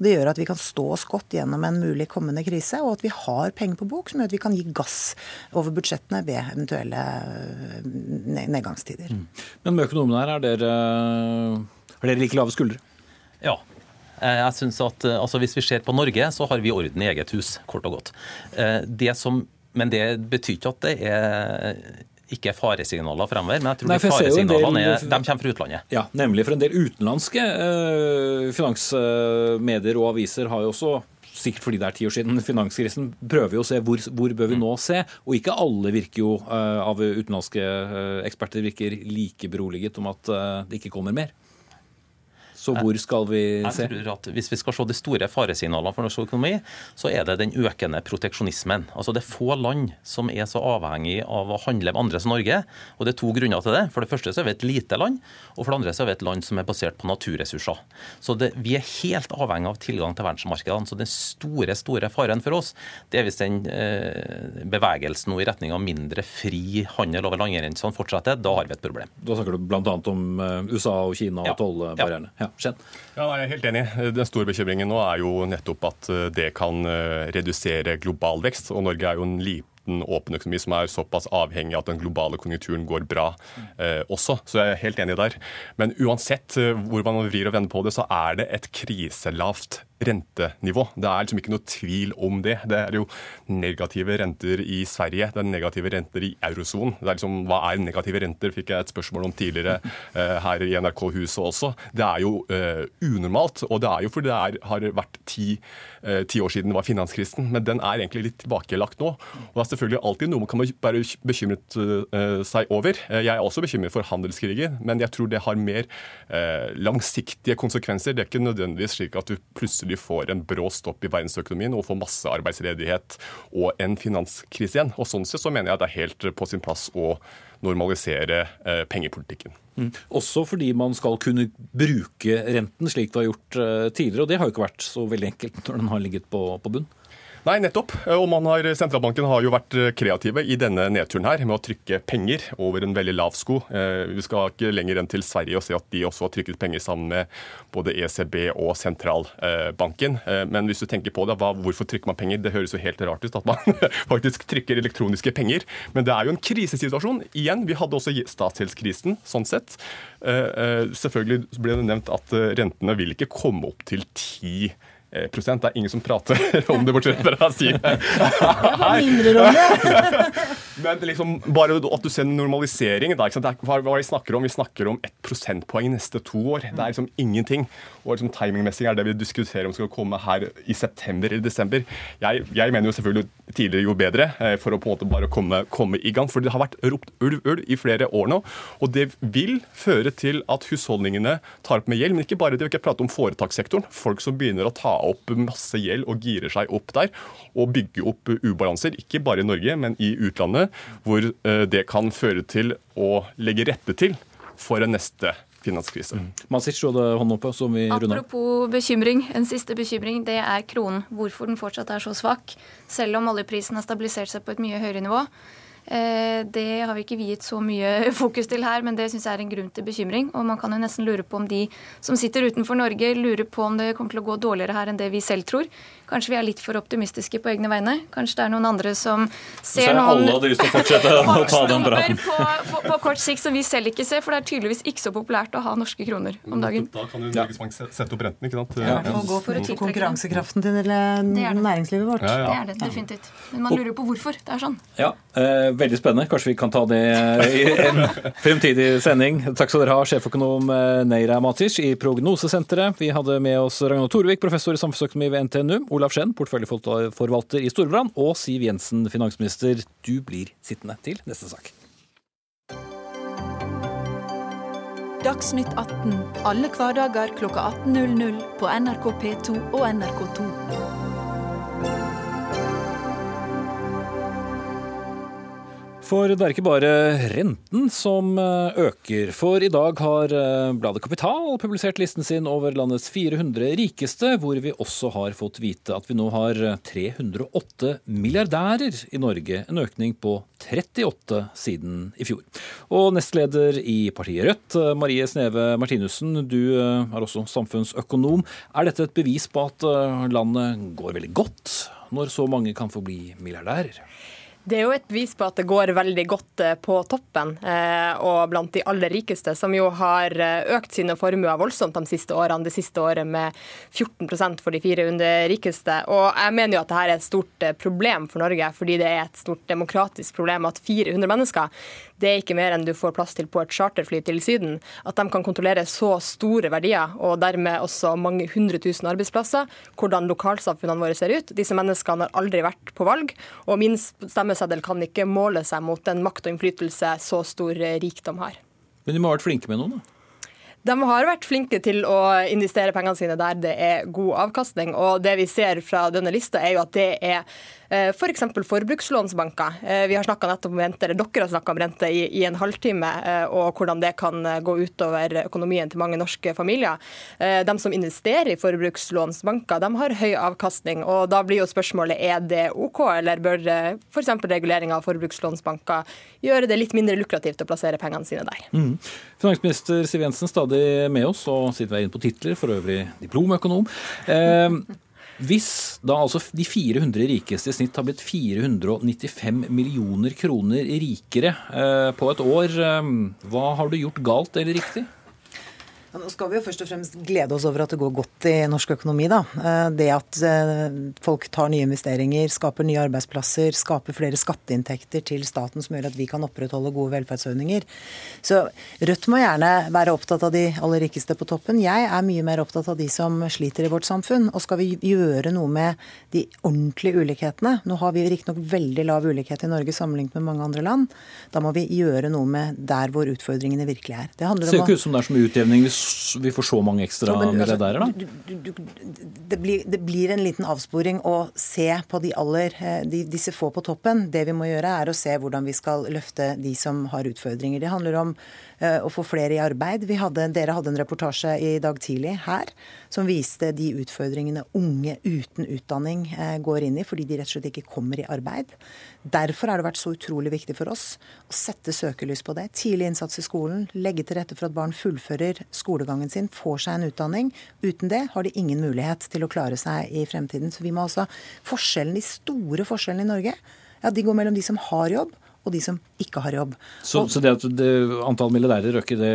Det gjør at vi kan stå oss godt gjennom en mulig kommende krise, og at vi har penger på bok som gjør at vi kan gi gass over budsjettene ved eventuelle eh, nedgangstider. Mm. Men med økonomene her, er dere, er dere like lave skuldre? Ja, eh, jeg synes at eh, altså Hvis vi ser på Norge, så har vi orden i eget hus, kort og godt. Det som, men det betyr ikke at det er ikke faresignaler fremover. Men jeg tror Nei, de faresignalene del, de kommer fra utlandet. Ja, Nemlig. For en del utenlandske eh, finansmedier og aviser har jo også sikkert fordi det er ti år siden finanskrisen, prøver jo å se hvor, hvor bør vi nå se. Og ikke alle virker jo uh, av utenlandske uh, eksperter virker like beroliget om at det ikke kommer mer. Så hvor skal vi se? Jeg tror at Hvis vi skal se de store faresignalene for norsk økonomi, så er det den økende proteksjonismen. Altså Det er få land som er så avhengig av å handle med andre som Norge. og Det er to grunner til det. For det første så er vi et lite land, og for det andre så er vi et land som er basert på naturressurser. Så det, Vi er helt avhengig av tilgang til verdensmarkedene. Så den store store faren for oss det er hvis den eh, bevegelsen nå i retning av mindre fri handel over landegrensene fortsetter. Da har vi et problem. Da snakker du bl.a. om eh, USA og Kina og ja. tollbarrierene. Ja. Ja, nei, jeg er helt enig. Den store bekymringen nå er jo nettopp at eh, det kan eh, redusere global vekst. Og Norge er jo en liten åpen økonomi som er såpass avhengig av at den globale konjunkturen går bra eh, også. Så jeg er helt enig der. Men uansett eh, hvor man vrir og vender på det, så er det et kriselavt rentenivå. Det er liksom ikke noe tvil om det. Det er jo negative renter i Sverige, det er negative renter i eurosonen. Liksom, hva er negative renter, fikk jeg et spørsmål om tidligere uh, her i NRK-huset også. Det er jo uh, unormalt, og det er jo fordi det er, har vært ti, uh, ti, år siden det var finanskrisen, men den er egentlig litt tilbakelagt nå. Og Det er selvfølgelig alltid noe man kan være bekymret seg over. Jeg er også bekymret for handelskrigen, men jeg tror det har mer langsiktige konsekvenser. Det er ikke nødvendigvis slik at du plutselig plutselig får en brå stopp i verdensøkonomien og får massearbeidsledighet og en finanskrise igjen. Og Sånn sett så mener jeg at det er helt på sin plass å normalisere eh, pengepolitikken. Mm. Også fordi man skal kunne bruke renten slik det har gjort eh, tidligere. Og det har jo ikke vært så veldig enkelt når den har ligget på, på bunn. Nei, nettopp. Og har, Sentralbanken har jo vært eh, kreative i denne nedturen her med å trykke penger over en veldig lav sko. Eh, vi skal ikke lenger enn til Sverige og se at de også har trykket penger sammen med både ECB og sentralbanken. Eh, men hvis du tenker på det, hva, hvorfor trykker man penger? Det høres jo helt rart ut at man faktisk trykker elektroniske penger. Men det er jo en krisesituasjon. Igjen, vi hadde også statsgjeldskrisen sånn sett. Selvfølgelig ble det nevnt at rentene vil ikke komme opp til 10 Eh, prosent. Det er ingen som prater om det, bortsett fra å si Det. Men liksom, bare at du ser en normalisering da, hva, hva vi snakker om? Vi snakker om ett prosentpoeng neste to år. Det er liksom ingenting. Og liksom, timingmessig er det vi diskuterer om skal komme her i september eller desember. Jeg, jeg mener jo selvfølgelig tidligere jo bedre, eh, for å på en måte bare komme, komme i gang. For det har vært ropt ulv, ulv i flere år nå. Og det vil føre til at husholdningene tar opp med gjeld. Men ikke bare det, vi ikke prate om foretakssektoren. Folk som begynner å ta opp masse gjeld og girer seg opp der. Og bygge opp ubalanser, ikke bare i Norge, men i utlandet, hvor eh, det kan føre til å legge rette til for en neste finanskrise. Mm. Masic, du hadde hånden oppe, så vi runder Apropos bekymring, en siste bekymring, det er kronen. Hvorfor den fortsatt er så svak, selv om oljeprisen har stabilisert seg på et mye høyere nivå. Eh, det har vi ikke viet så mye fokus til her, men det syns jeg er en grunn til bekymring. Og man kan jo nesten lure på om de som sitter utenfor Norge, lurer på om det kommer til å gå dårligere her enn det vi selv tror. Kanskje vi er litt for optimistiske på egne vegne. Kanskje det er noen andre som ser noen alle hadde lyst til å fortsette å ta den praten. På, på, på, kort sikt som vi selv ikke ser, for det er tydeligvis ikke så populært å ha norske kroner om dagen. Da kan jo Norges Bank sette opp renten, ikke sant? Ja. Ja. Gå for, for konkurransekraften til næringslivet vårt. Ja, det er det definitivt. Men man lurer på hvorfor det er sånn. Ja, eh, Veldig spennende. Kanskje vi kan ta det i en fremtidig sending. Takk skal dere ha, sjeføkonom eh, Neira Matic i Prognosesenteret. Vi hadde med oss Ragnar Torvik, professor i samfunnsøkonomi ved NTNU. Olaf Skjenn, porteføljeforvalter i Storbrann, og Siv Jensen, finansminister. Du blir sittende til neste sak. Dagsnytt 18 alle hverdager klokka 18.00 på NRK P2 og NRK2. For det er ikke bare renten som eh, øker. For i dag har eh, bladet Kapital publisert listen sin over landets 400 rikeste, hvor vi også har fått vite at vi nå har 308 milliardærer i Norge. En økning på 38 siden i fjor. Og nestleder i partiet Rødt, Marie Sneve Martinussen, du eh, er også samfunnsøkonom. Er dette et bevis på at landet går veldig godt, når så mange kan få bli milliardærer? Det er jo et bevis på at det går veldig godt eh, på toppen eh, og blant de aller rikeste, som jo har eh, økt sine formuer voldsomt de siste årene. Det siste året med 14% for de 400 rikeste. Og jeg mener jo at dette er et stort problem for Norge, fordi det er et stort demokratisk problem at 400 mennesker det er ikke mer enn du får plass til på et charterfly til Syden. At de kan kontrollere så store verdier, og dermed også mange hundre tusen arbeidsplasser, hvordan lokalsamfunnene våre ser ut. Disse menneskene har aldri vært på valg, og min stemmeseddel kan ikke måle seg mot den makt og innflytelse så stor rikdom har. Men de må ha vært flinke med noen, da? De har vært flinke til å investere pengene sine der det er god avkastning. Og det vi ser fra denne lista, er jo at det er Eh, F.eks. For forbrukslånsbanker. Eh, vi har nettopp om rente, eller Dere har snakka om rente i, i, en halvtime, eh, og hvordan det kan gå utover økonomien til mange norske familier. De som investerer i forbrukslånsbanker, de har høy avkastning. og Da blir jo spørsmålet er det OK, eller bør f.eks. regulering av forbrukslånsbanker gjøre det litt mindre lukrativt å plassere pengene sine der. Mm. Finansminister Siv Jensen stadig med oss, og siden vi er inne på titler, for øvrig diplomøkonom. Eh, hvis da altså de 400 rikeste i snitt har blitt 495 millioner kroner rikere eh, på et år, eh, hva har du gjort galt eller riktig? Nå skal vi jo først og fremst glede oss over at det går godt i norsk økonomi. da. Eh, det at eh, folk tar nye investeringer, skaper nye arbeidsplasser, skaper flere skatteinntekter til staten som gjør at vi kan opprettholde gode velferdsordninger. Så Rødt må gjerne være opptatt av de aller rikeste på toppen. Jeg er mye mer opptatt av de som sliter i vårt samfunn. Og skal vi gjøre noe med de ordentlige ulikhetene Nå har vi riktignok veldig lav ulikhet i Norge sammenlignet med mange andre land. Da må vi gjøre noe med der hvor utfordringene virkelig er. Det handler om Ser ikke ut som det er mye utjevning hvis vi får så mange ekstra ja, milliardærer, altså, da? Det blir, det blir, en liten avsporing å se på de aller, eh, de, disse få på toppen. Det vi må gjøre, er å se hvordan vi skal løfte de som har utfordringer. Det handler om å få flere i arbeid. Hadde, dere hadde en reportasje i dag tidlig her som viste de utfordringene unge uten utdanning uh, går inn i, fordi de rett og slett ikke kommer i arbeid. Derfor har det vært så utrolig viktig for oss å sette søkelys på det. Tidlig innsats i skolen, legge til rette for at barn fullfører skolegangen sin, får seg en utdanning. Uten det har de ingen mulighet til å klare seg i fremtiden. Så vi må altså forskjellen, De store forskjellene i Norge ja, de går mellom de som har jobb, og de som ikke har jobb. Så, og, så det at det, antall milliardærer øker, det,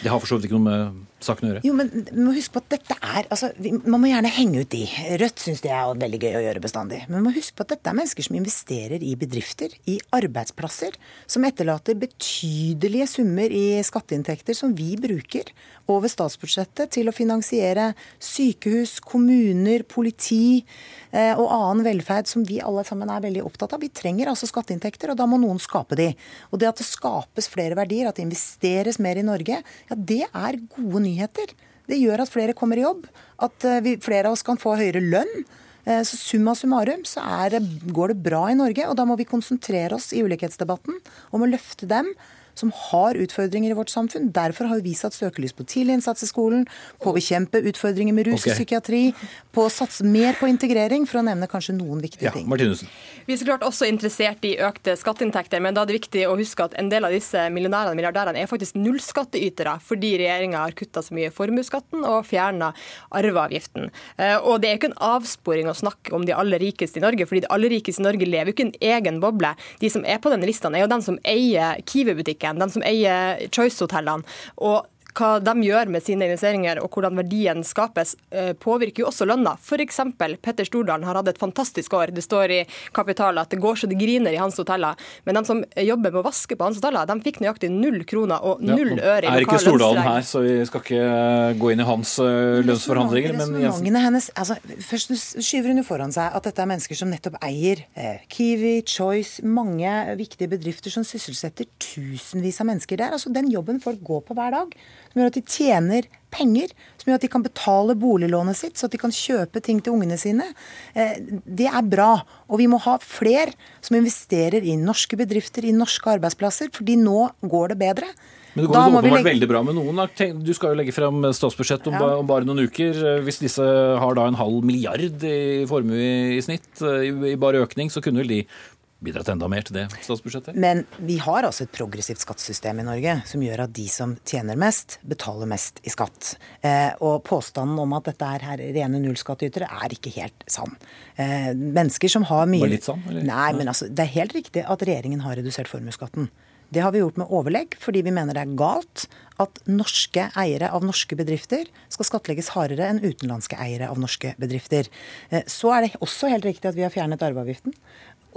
det har for så vidt ikke noe med saken å gjøre? Jo, men vi må huske på at dette er, altså, vi, Man må gjerne henge ut de. Rødt syns det er veldig gøy å gjøre bestandig. Men man må huske på at dette er mennesker som investerer i bedrifter, i arbeidsplasser, som etterlater betydelige summer i skatteinntekter som vi bruker over statsbudsjettet til å finansiere sykehus, kommuner, politi eh, og annen velferd som vi alle sammen er veldig opptatt av. Vi trenger altså skatteinntekter, og da må noen skape de. Og det at det skapes flere verdier, at det investeres mer i Norge, ja det er gode nyheter. Det gjør at flere kommer i jobb, at eh, vi, flere av oss kan få høyere lønn. Eh, så summa summarum så er, går det bra i Norge, og da må vi konsentrere oss i ulikhetsdebatten om å løfte dem som har utfordringer i vårt samfunn. Derfor har vi satt søkelys på tidlig innsats i skolen, på å bekjempe utfordringer med rus okay. og psykiatri, på å satse mer på integrering, for å nevne kanskje noen viktige ja, ting. Martinussen. Vi er så klart også interessert i økte skatteinntekter, men da er det viktig å huske at en del av disse millionærene og milliardærene er faktisk nullskattytere, fordi regjeringa har kutta så mye i formuesskatten og fjerna arveavgiften. Eh, og det er ikke en avsporing å snakke om de aller rikeste i Norge, fordi de aller rikeste i Norge lever jo ikke i en egen boble. De som er på denne listene, er jo den som eier Kiwi-butikk butikken, de som eier Choice-hotellene. Og hva de gjør med sine investeringer og hvordan verdien skapes, eh, påvirker jo også lønna. F.eks. Petter Stordalen har hatt et fantastisk år. Det står i Kapital at det går så det griner i hans hoteller. Men de som jobber med å vaske på hans hoteller, de fikk nøyaktig null kroner og null ja, øre i lokal lønnsregning. Er ikke Stordalen her, så vi skal ikke gå inn i hans eh, lønnsforhandlinger. Men hennes, altså, først skyver hun jo foran seg at dette er mennesker som nettopp eier eh, Kiwi, Choice, mange viktige bedrifter som sysselsetter tusenvis av mennesker der. Altså, den jobben folk går på hver dag som gjør at de tjener penger, som gjør at de kan betale boliglånet sitt, så at de kan kjøpe ting til ungene sine. Eh, det er bra. Og vi må ha fler som investerer i norske bedrifter, i norske arbeidsplasser, fordi nå går det bedre. Men det går jo åpenbart legge... veldig bra med noen. Du skal jo legge frem statsbudsjett om, ja. om, bare noen uker. Hvis disse har da en halv milliard i formue i, snitt, i, i bare økning, så kunne vel de bidratt enda mer til det statsbudsjettet? Men vi har altså et progressivt skattesystem i Norge som gjør at de som tjener mest, betaler mest i skatt. Eh, og påstanden om at dette er her rene nullskattytere, er ikke helt sann. Eh, mennesker som har mye Bare litt sann? Eller? Nei, men altså, det er helt riktig at regjeringen har redusert formuesskatten. Det har vi gjort med overlegg, fordi vi mener det er galt at norske eiere av norske bedrifter skal skattlegges hardere enn utenlandske eiere av norske bedrifter. Eh, så er det også helt riktig at vi har fjernet arveavgiften.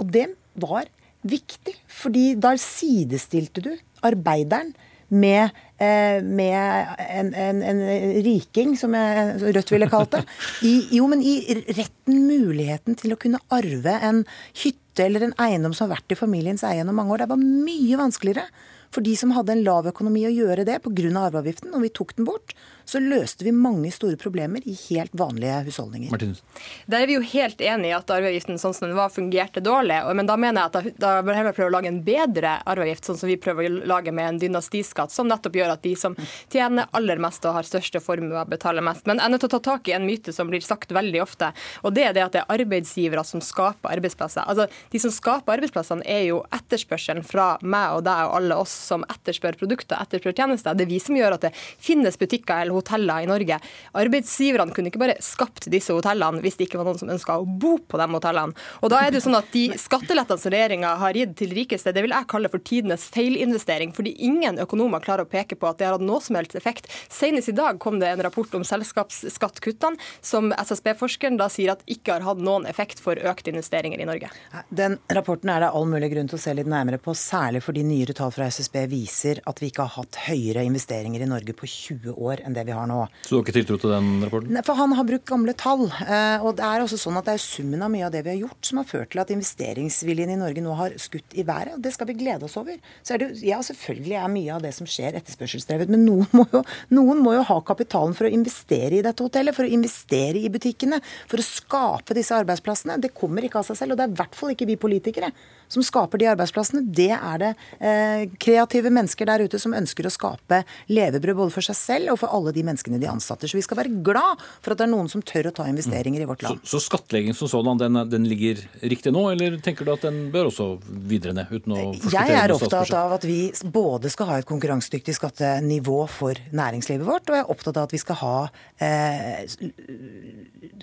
Og det var viktig, fordi da sidestilte du arbeideren med, eh, med en, en, en, riking, som jeg, Rødt ville kalt det. I, jo, men i retten, muligheten til å kunne arve en hytte eller en eiendom som har vært i familiens eie gjennom mange år. Det var mye vanskeligere for de som hadde en lav økonomi å gjøre det pga. arveavgiften. Og vi tok den bort, så løste vi mange store problemer i helt vanlige husholdninger. Martinus. Der er vi jo helt enig i at arveavgiften sånn som den var, fungerte dårlig. Men da mener jeg at da, bør heller prøve å lage en bedre arveavgift, sånn som vi prøver å lage med en dynastiskatt, som nettopp gjør at de som tjener aller mest og har største formuer, betaler mest. Men jeg er nødt til å ta tak i en myte som blir sagt veldig ofte, og det er det at det er arbeidsgivere som skaper arbeidsplasser. Altså, De som skaper arbeidsplassene, er jo etterspørselen fra meg og deg og alle oss som etterspør produkter, etterspør tjenester. Det er vi som gjør at det finnes butikker eller hoteller i Norge. Arbeidsgiverne kunne ikke bare skapt disse hotellene hvis det ikke var noen som ønska å bo på de hotellene. Og da er det jo sånn at De skattelettene som regjeringa har gitt til rikeste, det vil jeg kalle for tidenes feilinvestering. Fordi ingen økonomer klarer å peke på at det har hatt noe som helst effekt. Senest i dag kom det en rapport om selskapsskattkuttene som SSB-forskeren da sier at ikke har hatt noen effekt for økte investeringer i Norge. Den rapporten er det all mulig grunn til å se litt nærmere på, særlig fordi nyere tall fra SSB viser at vi ikke har hatt høyere investeringer i Norge på 20 år enn det vi har nå. Så du har ikke tiltro til den rapporten? Nei, for han har brukt gamle tall. Eh, og det er også sånn at det er summen av mye av det vi har gjort som har ført til at investeringsviljen i Norge nå har skutt i været. Og det skal vi glede oss over. Så er det, ja, selvfølgelig er mye av det som skjer etterspørselsdrevet, men noen må, jo, noen må jo ha kapitalen for å investere i dette hotellet, for å investere i butikkene, for å skape disse arbeidsplassene. Det kommer ikke av seg selv, og det er i hvert fall ikke vi politikere som skaper de arbeidsplassene. Det er det eh, kreative mennesker der ute som ønsker å skape levebrød både for seg selv og for alle de menneskene de ansatte. Så vi skal være glad for at det er noen som tør å ta investeringer i vårt land. Så, så skattlegging som sådan, den, den, ligger riktig nå, eller tenker du at den bør også videre ned? uten å forskuttere Jeg er opptatt av at vi både skal ha et konkurransedyktig skattenivå for næringslivet vårt, og jeg er opptatt av at vi skal ha eh,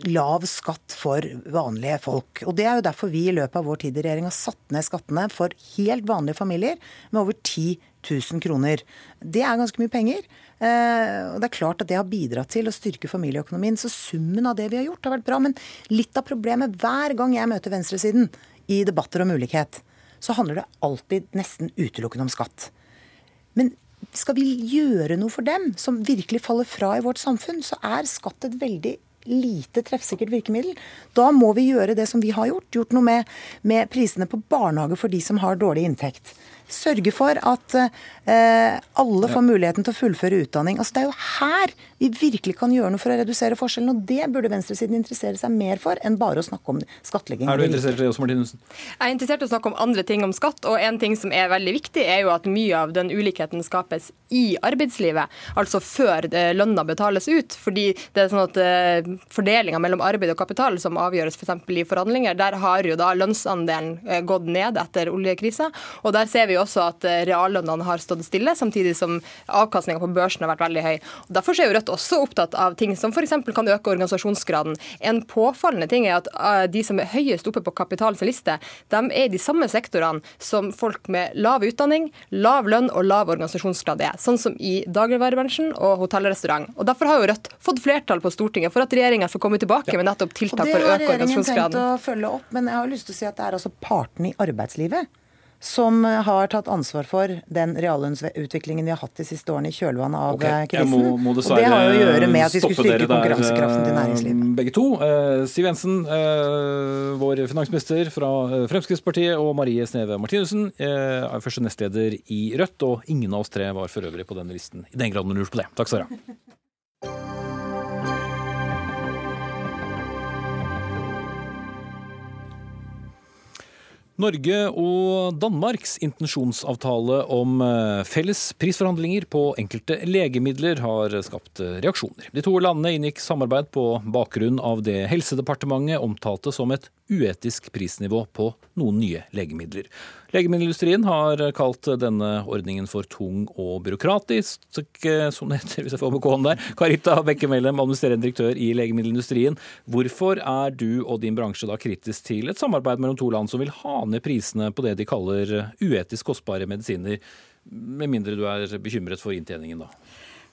lav skatt for vanlige folk. Og Det er jo derfor vi i løpet av vår tid i regjering har satt ned skattene for helt vanlige familier med over 10 000 kroner. Det er ganske mye penger. Eh, og Det er klart at det har bidratt til å styrke familieøkonomien. Så summen av det vi har gjort, har vært bra. Men litt av problemet hver gang jeg møter venstresiden i debatter om ulikhet, så handler det alltid nesten utelukkende om skatt. Men skal vi gjøre noe for dem som virkelig faller fra i vårt samfunn, så er skatt et veldig lite treffsikkert virkemiddel. Da må vi gjøre det som vi har gjort. Gjort noe med, med prisene på barnehage for de som har dårlig inntekt. Sørge for at eh, alle får muligheten til å fullføre utdanning. Altså, det er jo her vi virkelig kan gjøre noe for å redusere forskjellene. Og det burde venstresiden interessere seg mer for enn bare å snakke om skattlegging. Er du interessert i det også, Martinussen? Jeg er interessert i å snakke om andre ting om skatt. Og en ting som er veldig viktig, er jo at mye av den ulikheten skapes i arbeidslivet. Altså før lønna betales ut. Fordi det er sånn at eh, fordelinga mellom arbeid og kapital som avgjøres f.eks. For i forhandlinger, der har jo da lønnsandelen eh, gått ned etter oljekrisa. Og der ser vi også at eh, reallønnene har stått stille, samtidig som avkastninga på børsen har vært veldig høy. Og Derfor er jo Rødt også opptatt av ting som f.eks. kan øke organisasjonsgraden. En påfallende ting er at eh, de som er høyest oppe på kapitalens liste, de er i de samme sektorene som folk med lav utdanning, lav lønn og lav organisasjonsgrad er. Sånn som i dagligvarebransjen og hotell og restaurant. Og Derfor har jo Rødt fått flertall på Stortinget for at regjeringa skal komme tilbake med nettopp tiltak for å øke organisasjonsgraden. Det har regjeringen tenkt å følge opp, men jeg har lyst til å si at det er altså partene i arbeidslivet som har tatt ansvar for den reallønnsutviklingen vi har hatt de siste årene i kjølvannet av okay, krisen. Må, må og det har jo å gjøre med at vi skulle styrke konkurransekraften til næringslivet. Eh, begge to. Eh, Siv Jensen, eh, vår finansminister fra Fremskrittspartiet, og Marie Sneve Martinussen første nestleder i Rødt. Og ingen av oss tre var for øvrig på denne listen, i den grad man lurer på det. Takk, Sara. Norge og Danmarks intensjonsavtale om eh, felles prisforhandlinger på enkelte legemidler har skapt reaksjoner. De to landene inngikk samarbeid på bakgrunn av det Helsedepartementet omtalte som et uetisk prisnivå på noen nye legemidler. Legemiddelindustrien har kalt denne ordningen for tung og byråkratisk, som det heter hvis jeg får med k der. Karita Bekkemellem, administrerende direktør i legemiddelindustrien. Hvorfor er du og din bransje da kritisk til et samarbeid mellom to land som vil ha ned prisene på det de kaller uetisk kostbare medisiner, med mindre du er bekymret for inntjeningen da?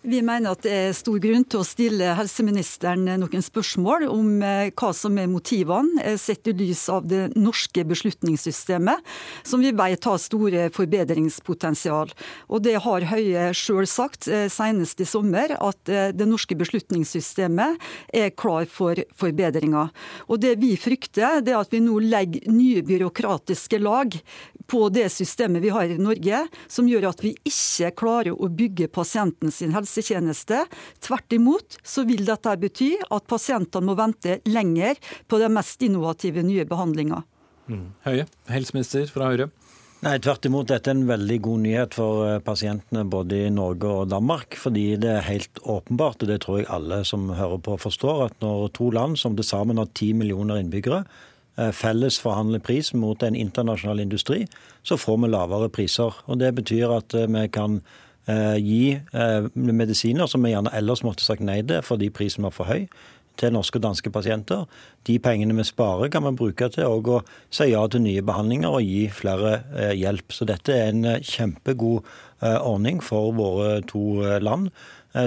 Vi mener at det er stor grunn til å stille helseministeren noen spørsmål om eh, hva som er motivene, eh, sett i lys av det norske beslutningssystemet, som vi vet har store forbedringspotensial. Og Det har Høie sjøl sagt, eh, senest i sommer, at det norske beslutningssystemet er klar for forbedringer. Og Det vi frykter, det er at vi nå legger nye byråkratiske lag på det systemet vi har i Norge, som gjør at vi ikke klarer å bygge pasienten sin helsetjeneste. Tvert imot så vil dette bety at pasientene må vente lenger på den mest innovative nye behandlinga. Mm. Høie, helseminister fra Høyre. Nei, Tvert imot. Dette er en veldig god nyhet for eh, pasientene både i Norge og Danmark. Fordi det er helt åpenbart, og det tror jeg alle som hører på forstår, at når to land som til sammen har ti millioner innbyggere, felles forhandlet pris mot en internasjonal industri, så får vi lavere priser. Og Det betyr at eh, vi kan eh, gi medisiner som vi gjerne ellers måtte sagt nei til fordi prisen var for høy, til norske og danske pasienter. De pengene vi sparer, kan man bruke til å si ja til nye behandlinger og gi flere hjelp. Så dette er en kjempegod ordning for våre to land.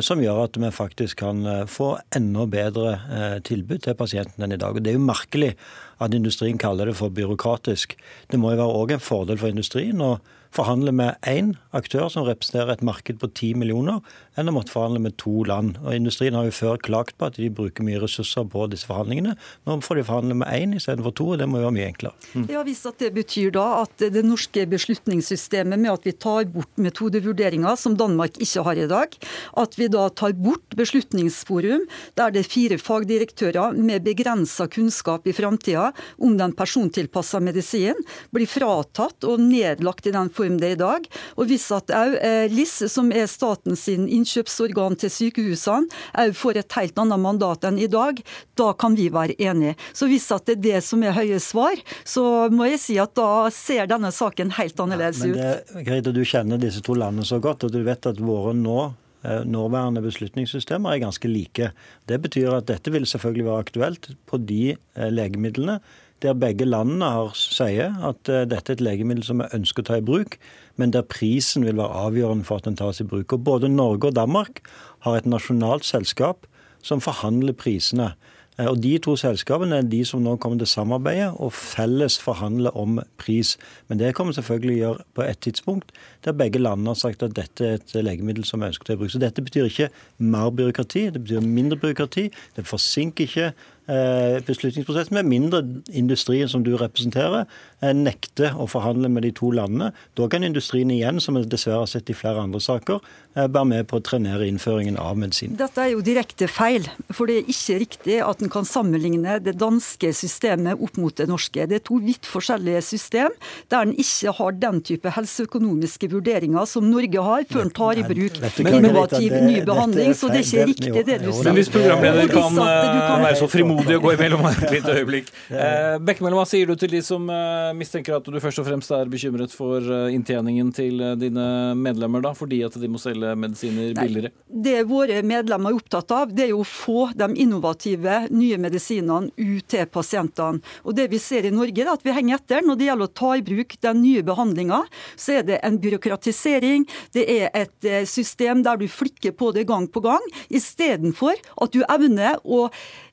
Som gjør at vi faktisk kan få enda bedre tilbud til pasientene enn i dag. Og Det er jo merkelig at industrien kaller det for byråkratisk. Det må jo være òg en fordel for industrien å forhandle med én aktør som representerer et marked på ti millioner, enn å måtte forhandle med to land. Og Industrien har jo før klagt på at de bruker mye ressurser på disse forhandlingene. Nå får de forhandle med én istedenfor to, og det må jo være mye enklere. Mm. Ja, Hvis at det betyr da at det norske beslutningssystemet med at vi tar bort metodevurderinger, som Danmark ikke har i dag, at vi da tar bort Beslutningsforum, der det er fire fagdirektører med begrensa kunnskap i framtida om den persontilpassa medisinen blir fratatt og nedlagt i den form det i dag. Og hvis at òg eh, LIS, som er statens innkjøpsorgan til sykehusene, òg får et helt annet mandat enn i dag, da kan vi være enige. Så hvis at det er det som er Høyes svar, så må jeg si at da ser denne saken helt annerledes ja, men det, ut. Grete, du kjenner disse to landene så godt, og du vet at våre nå eh, nåværende beslutningssystemer er ganske like. Det betyr at dette vil selvfølgelig være aktuelt på de legemidlene der begge landene har, sier at dette er et legemiddel som vi ønsker å ta i bruk, men der prisen vil være avgjørende for at den tas i bruk. Og Både Norge og Danmark har et nasjonalt selskap som forhandler prisene. Eh, og De to selskapene er de som nå kommer til å samarbeide og felles forhandle om pris. Men det kommer selvfølgelig å gjøre på et tidspunkt der begge landene har sagt at dette er et legemiddel som vi ønsker til bruke. Så dette betyr ikke mer byråkrati, det betyr mindre byråkrati. Det forsinker ikke Eh, beslutningsprosess, med mindre industrien som du representerer, eh, nekter å forhandle med de to landene. Da kan industrien igjen, som vi dessverre har sett i flere andre saker, eh, være med på å trenere innføringen av medisin. Dette er jo direkte feil. For det er ikke riktig at en kan sammenligne det danske systemet opp mot det norske. Det er to vidt forskjellige system, der en ikke har den type helseøkonomiske vurderinger som Norge har, før en tar i bruk innovativ ny behandling. Så det er ikke riktig det du sier. Men hvis programleder kan være så frimodig å gå imellom et lite øyeblikk. Eh, Bekkemellom, hva sier du til de som eh, mistenker at du først og fremst er bekymret for eh, inntjeningen til eh, dine medlemmer, da, fordi at de må selge medisiner billigere? Det våre medlemmer er opptatt av, det er jo å få de innovative, nye medisinene ut til pasientene. Og det vi ser i Norge, er at vi henger etter når det gjelder å ta i bruk den nye behandlinga. Så er det en byråkratisering, det er et eh, system der du flikker på det gang på gang, istedenfor at du evner å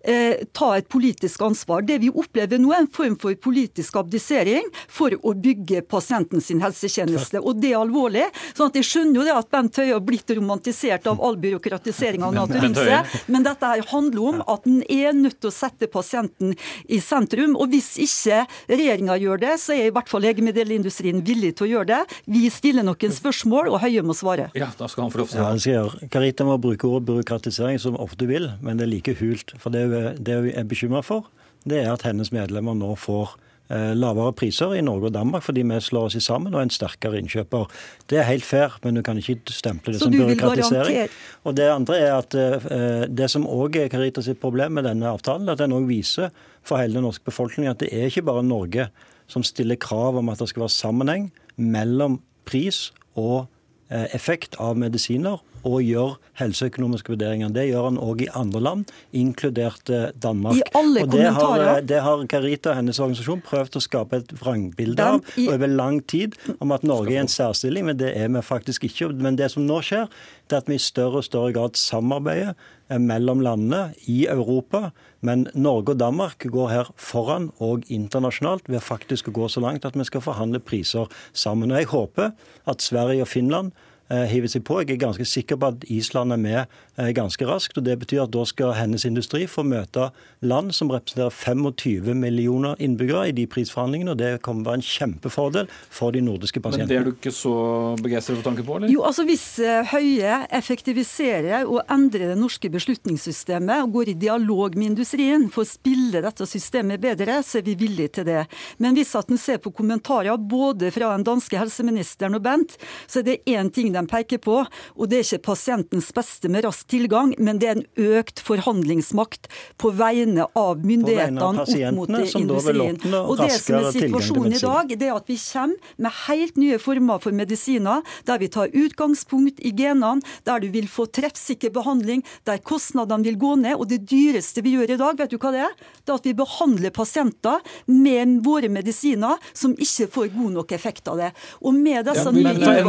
eh, ta et politisk ansvar. Det vi opplever nå, er en form for politisk abdisering for å bygge pasienten sin helsetjeneste. Og det er alvorlig. sånn at Jeg skjønner jo det at Bent Høie har blitt romantisert av all byråkratiseringa av seg, men dette her handler om at en er nødt til å sette pasienten i sentrum. Og hvis ikke regjeringa gjør det, så er i hvert fall legemiddelindustrien villig til å gjøre det. Vi stiller noen spørsmål, og Høie må svare. Ja, da skal han få lov til å svare. Ja, Karita må bruke ordet byråkratisering som ofte vil, men det er like hult. For det det hun er bekymra for, det er at hennes medlemmer nå får eh, lavere priser i Norge og Danmark fordi vi slår oss sammen og er en sterkere innkjøper. Det er helt fair, men du kan ikke stemple det Så som byråkratisering. Og Det andre er at eh, det som òg er Caritas sitt problem med denne avtalen, at den òg viser for hele den norske befolkningen at det er ikke bare Norge som stiller krav om at det skal være sammenheng mellom pris og eh, effekt av medisiner og gjør helseøkonomiske vurderinger. Det gjør han òg i andre land, inkludert eh, Danmark. I alle og det har, eh, det har Carita og hennes organisasjon prøvd å skape et vrangbilde av over lang tid, om at Norge er en særstilling, men det er vi faktisk ikke. Men det som nå skjer, det er at vi i større og større grad samarbeider eh, mellom landene i Europa. Men Norge og Danmark går her foran og internasjonalt ved faktisk å gå så langt at vi skal forhandle priser sammen. Og Jeg håper at Sverige og Finland Eh, hiver seg på. Jeg er ganske sikker på at Island er med eh, ganske raskt. og Det betyr at da skal hennes industri få møte land som representerer 25 millioner innbyggere i de prisforhandlingene. og Det kommer å være en kjempefordel for de nordiske pasientene. Men Det er du ikke så begeistret for tanken på? eller? Jo, altså Hvis eh, Høie effektiviserer og endrer det norske beslutningssystemet og går i dialog med industrien for å spille dette systemet bedre, så er vi villige til det. Men hvis at en ser på kommentarer både fra den danske helseministeren og Bent, så er det én ting de de peker på. Og det er ikke pasientens beste med rask tilgang, men det er en økt forhandlingsmakt på vegne av myndighetene opp mot industrien. Og det som er situasjonen i dag, det er at vi kommer med helt nye former for medisiner, der vi tar utgangspunkt i genene, der du vil få treffsikker behandling, der kostnadene vil gå ned. Og det dyreste vi gjør i dag, vet du hva det er? Det er at vi behandler pasienter med våre medisiner som ikke får god nok effekt av det. Og med disse ja, men, nye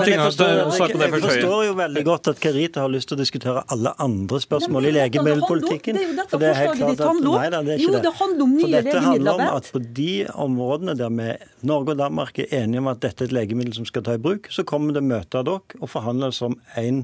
jeg forstår jo veldig godt at Karita har lyst til å diskutere alle andre spørsmål i legemiddelpolitikken. Det er jo dette forslaget ditt handler om. Nei, det er ikke jo, det handler om nye legemidler. For dette handler om at på de områdene der vi, Norge og Danmark er enige om at dette er et legemiddel som skal ta i bruk, så kommer det møte av dere og forhandles om én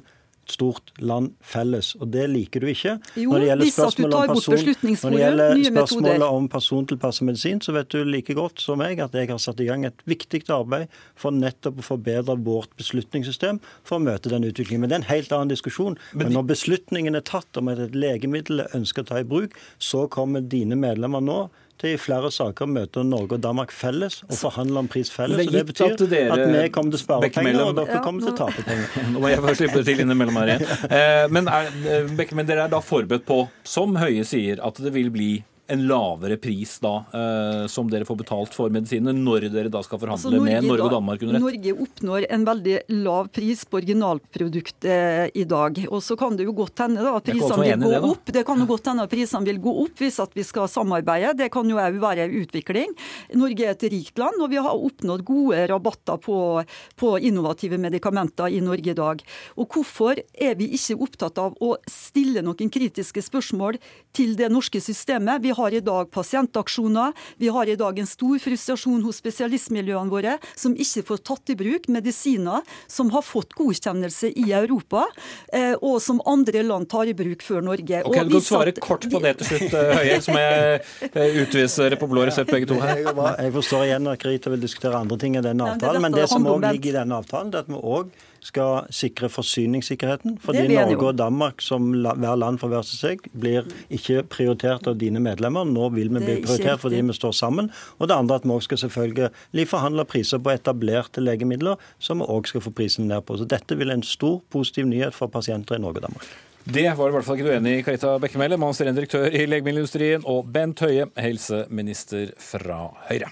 stort land felles. Og det liker du ikke. Jo, når det gjelder spørsmålet om, person, når det gjelder spørsmålet om persontilpasset medisin, så vet du like godt som meg at jeg har satt i gang et viktig arbeid for nettopp å forbedre vårt beslutningssystem for å møte den utviklingen. Men det er en helt annen diskusjon. Men når beslutningen er tatt om at et legemiddel ønsker å ta i bruk, så kommer dine medlemmer nå til i flere saker møter Norge og Danmark felles og forhandler om pris felles. Så Det betyr at, dere, at vi kommer til å spare penger, og dere kommer til å tape penger. Nå må jeg få slippe det til innimellom her igjen. Eh, men, er, eh, men dere er da forberedt på, som Høie sier, at det vil bli en lavere pris da, eh, som dere får betalt for medisinene, når dere da skal forhandle Altså, med Norge og Danmark under ett? Norge oppnår en veldig lav pris på originalproduktet i dag. Og så kan det jo godt hende da, at prisene vil gå det, opp. Det kan jo godt hende at prisene vil gå opp hvis at vi skal samarbeide. Det kan jo òg være en utvikling. Norge er et rikt land, og vi har oppnådd gode rabatter på, på innovative medikamenter i Norge i dag. Og hvorfor er vi ikke opptatt av å stille noen kritiske spørsmål til det norske systemet? Vi har i dag pasientaksjoner, vi har i dag en stor frustrasjon hos spesialistmiljøene våre, som ikke får tatt i bruk medisiner som har fått godkjennelse i Europa, eh, og som andre land tar i bruk før Norge. Ok, Og Du kan svare at- kort på det til slutt, eh, Høie, som jeg eh, utviser på blå resept begge to her. Jeg, forstår igjen at Krita vil diskutere andre ting enn denne avtalen. Men det som òg ligger i denne avtalen, det er at vi òg skal sikre forsyningssikkerheten. Fordi Norge og Danmark, som la, hver land for hver seg, blir ikke prioritert av dine medlemmer. Nå vil vi bli prioritert fordi vi står sammen. Og det andre at vi òg skal selvfølgelig forhandle priser på etablerte legemidler, som vi òg skal få prisen ned på. Så dette vil en stor positiv nyhet for pasienter i Norge og Danmark. Det var i hvert fall ikke du enig i, Karita Bekkemelle, administrerende direktør i Legemiddelindustrien, og Bent Høie, helseminister fra Høyre.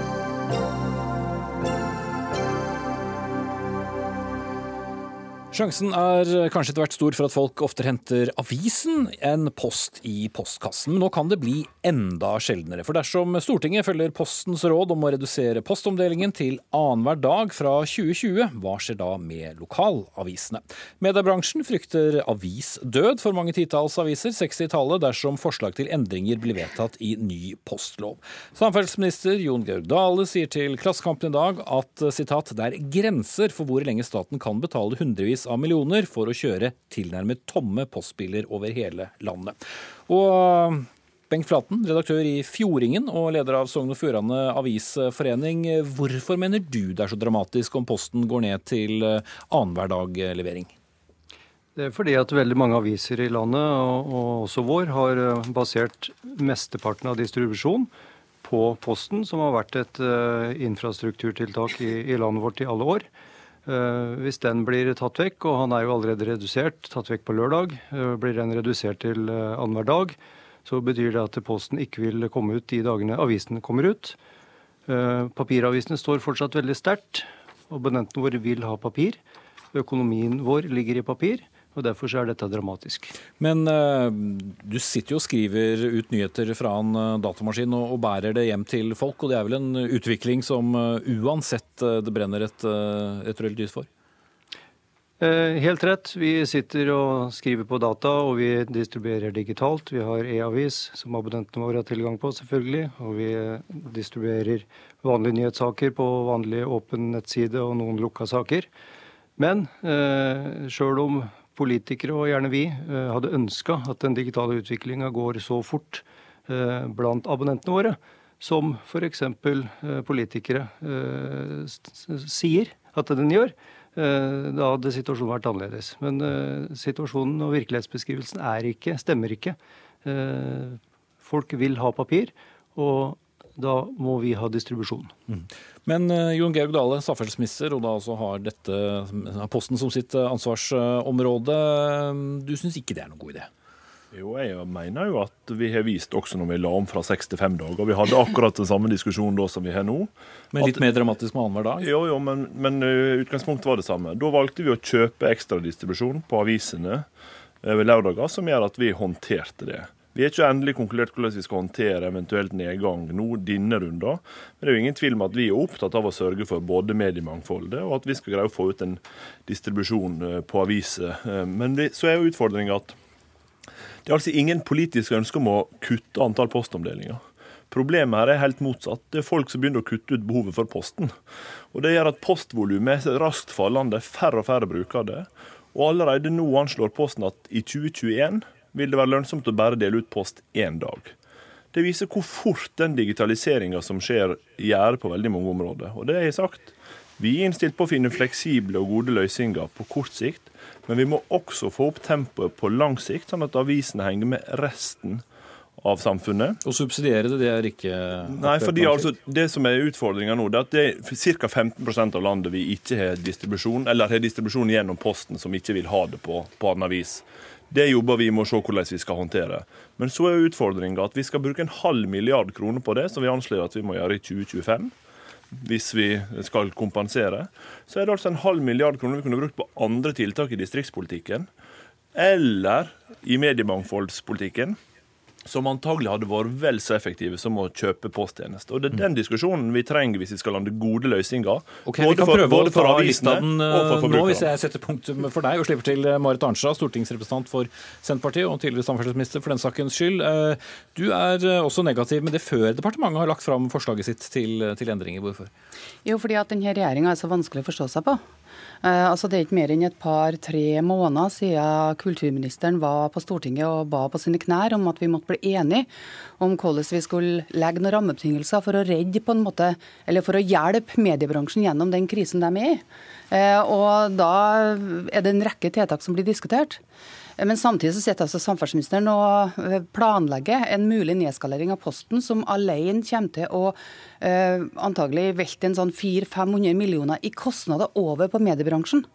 Sjansen er kanskje etter hvert stor for at folk oftere henter avisen enn post i postkassen. Men nå kan det bli enda sjeldnere. For dersom Stortinget følger Postens råd om å redusere postomdelingen til annenhver dag fra 2020, hva skjer da med lokalavisene? Mediebransjen frykter avisdød for mange titalls aviser, 60 i tallet, dersom forslag til endringer blir vedtatt i ny postlov. Samferdselsminister Jon Georg Dale sier til Klassekampen i dag at sitat, det er grenser for hvor lenge staten kan betale hundrevis av millioner for å kjøre tilnærmet tomme postbiler over hele landet. Og Bengt Flaten, redaktør i Fjordingen og leder av Sogn og Fjordane Avisforening. Hvorfor mener du det er så dramatisk om Posten går ned til annenhver dag-levering? Det er fordi at veldig mange aviser i landet, og, og også vår, har eh, basert mesteparten av distribusjon på Posten, som har vært et infrastrukturtiltak i landet vårt i alle år. Uh, hvis den blir tatt vekk, og han er jo allerede redusert, tatt vekk på lørdag, uh, blir den redusert til uh, annenhver dag, så betyr det at Posten ikke vil komme ut de dagene avisen kommer ut. Papiravisene står fortsatt veldig sterkt. Abonnentene våre vil ha papir. Økonomien vår ligger i papir. Og Derfor så er dette dramatisk. Men uh, du sitter jo og skriver ut nyheter fra en uh, datamaskin og, og, bærer det hjem til folk. Og det er vel en utvikling som uh, uansett det brenner et, et rødt lys for? Helt rett. Vi sitter og skriver på data, og vi distribuerer digitalt. Vi har e-avis, som abonnentene våre har tilgang på, selvfølgelig. Og vi distribuerer vanlige nyhetssaker på vanlig åpen nettside og noen lukka saker. Men eh, sjøl om politikere, og gjerne vi, eh, hadde ønska at den digitale utviklinga går så fort eh, blant abonnentene våre, som f.eks. Eh, politikere sier at den gjør, da hadde situasjonen vært annerledes. Men situasjonen og virkelighetsbeskrivelsen er ikke, stemmer ikke. Folk vil ha papir, og da må vi ha distribusjon. Mm. Men uh, Jon Georg Dale, samferdselsminister, og da også har dette Posten som sitt ansvarsområde. Du syns ikke det er noen god idé? Jo, jeg mener jo at vi har vist også når vi la om fra seks til fem dager. Vi hadde akkurat den samme diskusjonen da som vi har nå. Men litt at, mer dramatisk med annenhver dag? Jo, jo, men, men utgangspunktet var det samme. Da valgte vi å kjøpe ekstradistribusjon på avisene ved lørdager, som gjør at vi håndterte det. Vi har ikke endelig konkludert hvordan vi skal håndtere eventuelt nedgang nå denne runden. Men det er jo ingen tvil om at vi er opptatt av å sørge for både mediemangfoldet og at vi skal greie å få ut en distribusjon på aviser. Men det, så er jo utfordringa at det er altså ingen politisk ønske om å kutte antall postomdelinger. Problemet her er helt motsatt. Det er folk som begynner å kutte ut behovet for posten. Og Det gjør at postvolumet er raskt fallende. Færre og færre bruker det. Og allerede nå anslår Posten at i 2021 vil det være lønnsomt å bare dele ut post én dag. Det viser hvor fort den digitaliseringa som skjer, gjør på veldig mange områder. Og det har jeg sagt. Vi er innstilt på å finne fleksible og gode løsninger på kort sikt, men vi må også få opp tempoet på lang sikt, sånn at avisene henger med resten av samfunnet. Å subsidiere det, det er ikke Nei, fordi altså, Det som er utfordringa nå, det er at det er ca. 15% av landet vi ikke har distribusjon, eller har distribusjon gjennom Posten, som ikke vil ha det på, på annet vis. Det jobber vi med å se hvordan vi skal håndtere. Men så er utfordringa at vi skal bruke en halv milliard kroner på det, som vi anslår at vi må gjøre i 2025 hvis vi skal kompensere, så er det altså en halv milliard kroner vi kunne brukt på andre tiltak i distriktspolitikken. Eller i mediemangfoldspolitikken som antagelig hadde vært vel så effektive som å kjøpe posttjenester. Og Det er den diskusjonen vi trenger hvis vi skal lande gode løsninger. Ok, Vi kan for, prøve å ta avisene av den uh, nå, hvis jeg setter punktum for deg og slipper til uh, Marit Arnstad, stortingsrepresentant for Senterpartiet og tidligere samferdselsminister for den sakens skyld. Uh, du er også negativ med det før departementet har lagt fram forslaget sitt til, til endringer. Hvorfor? Jo, fordi at denne regjeringa er så vanskelig å forstå seg på. Eh, altså Det er ikke mer enn et par-tre måneder siden kulturministeren var på Stortinget og ba på sine knær om at vi måtte bli enige om hvordan vi skulle legge noen rammebetingelser for å redde på en måte, eller for å hjelpe mediebransjen gjennom den krisen de er i. Eh, og da er det en rekke tiltak som blir diskutert. Men samtidig så sitter altså samferdselsministeren og eh, planlegger en mulig nedskalering av Posten, som alene kommer til å eh, antagelig velte en sånn 400-500 millioner i kostnader over på mediebransjen.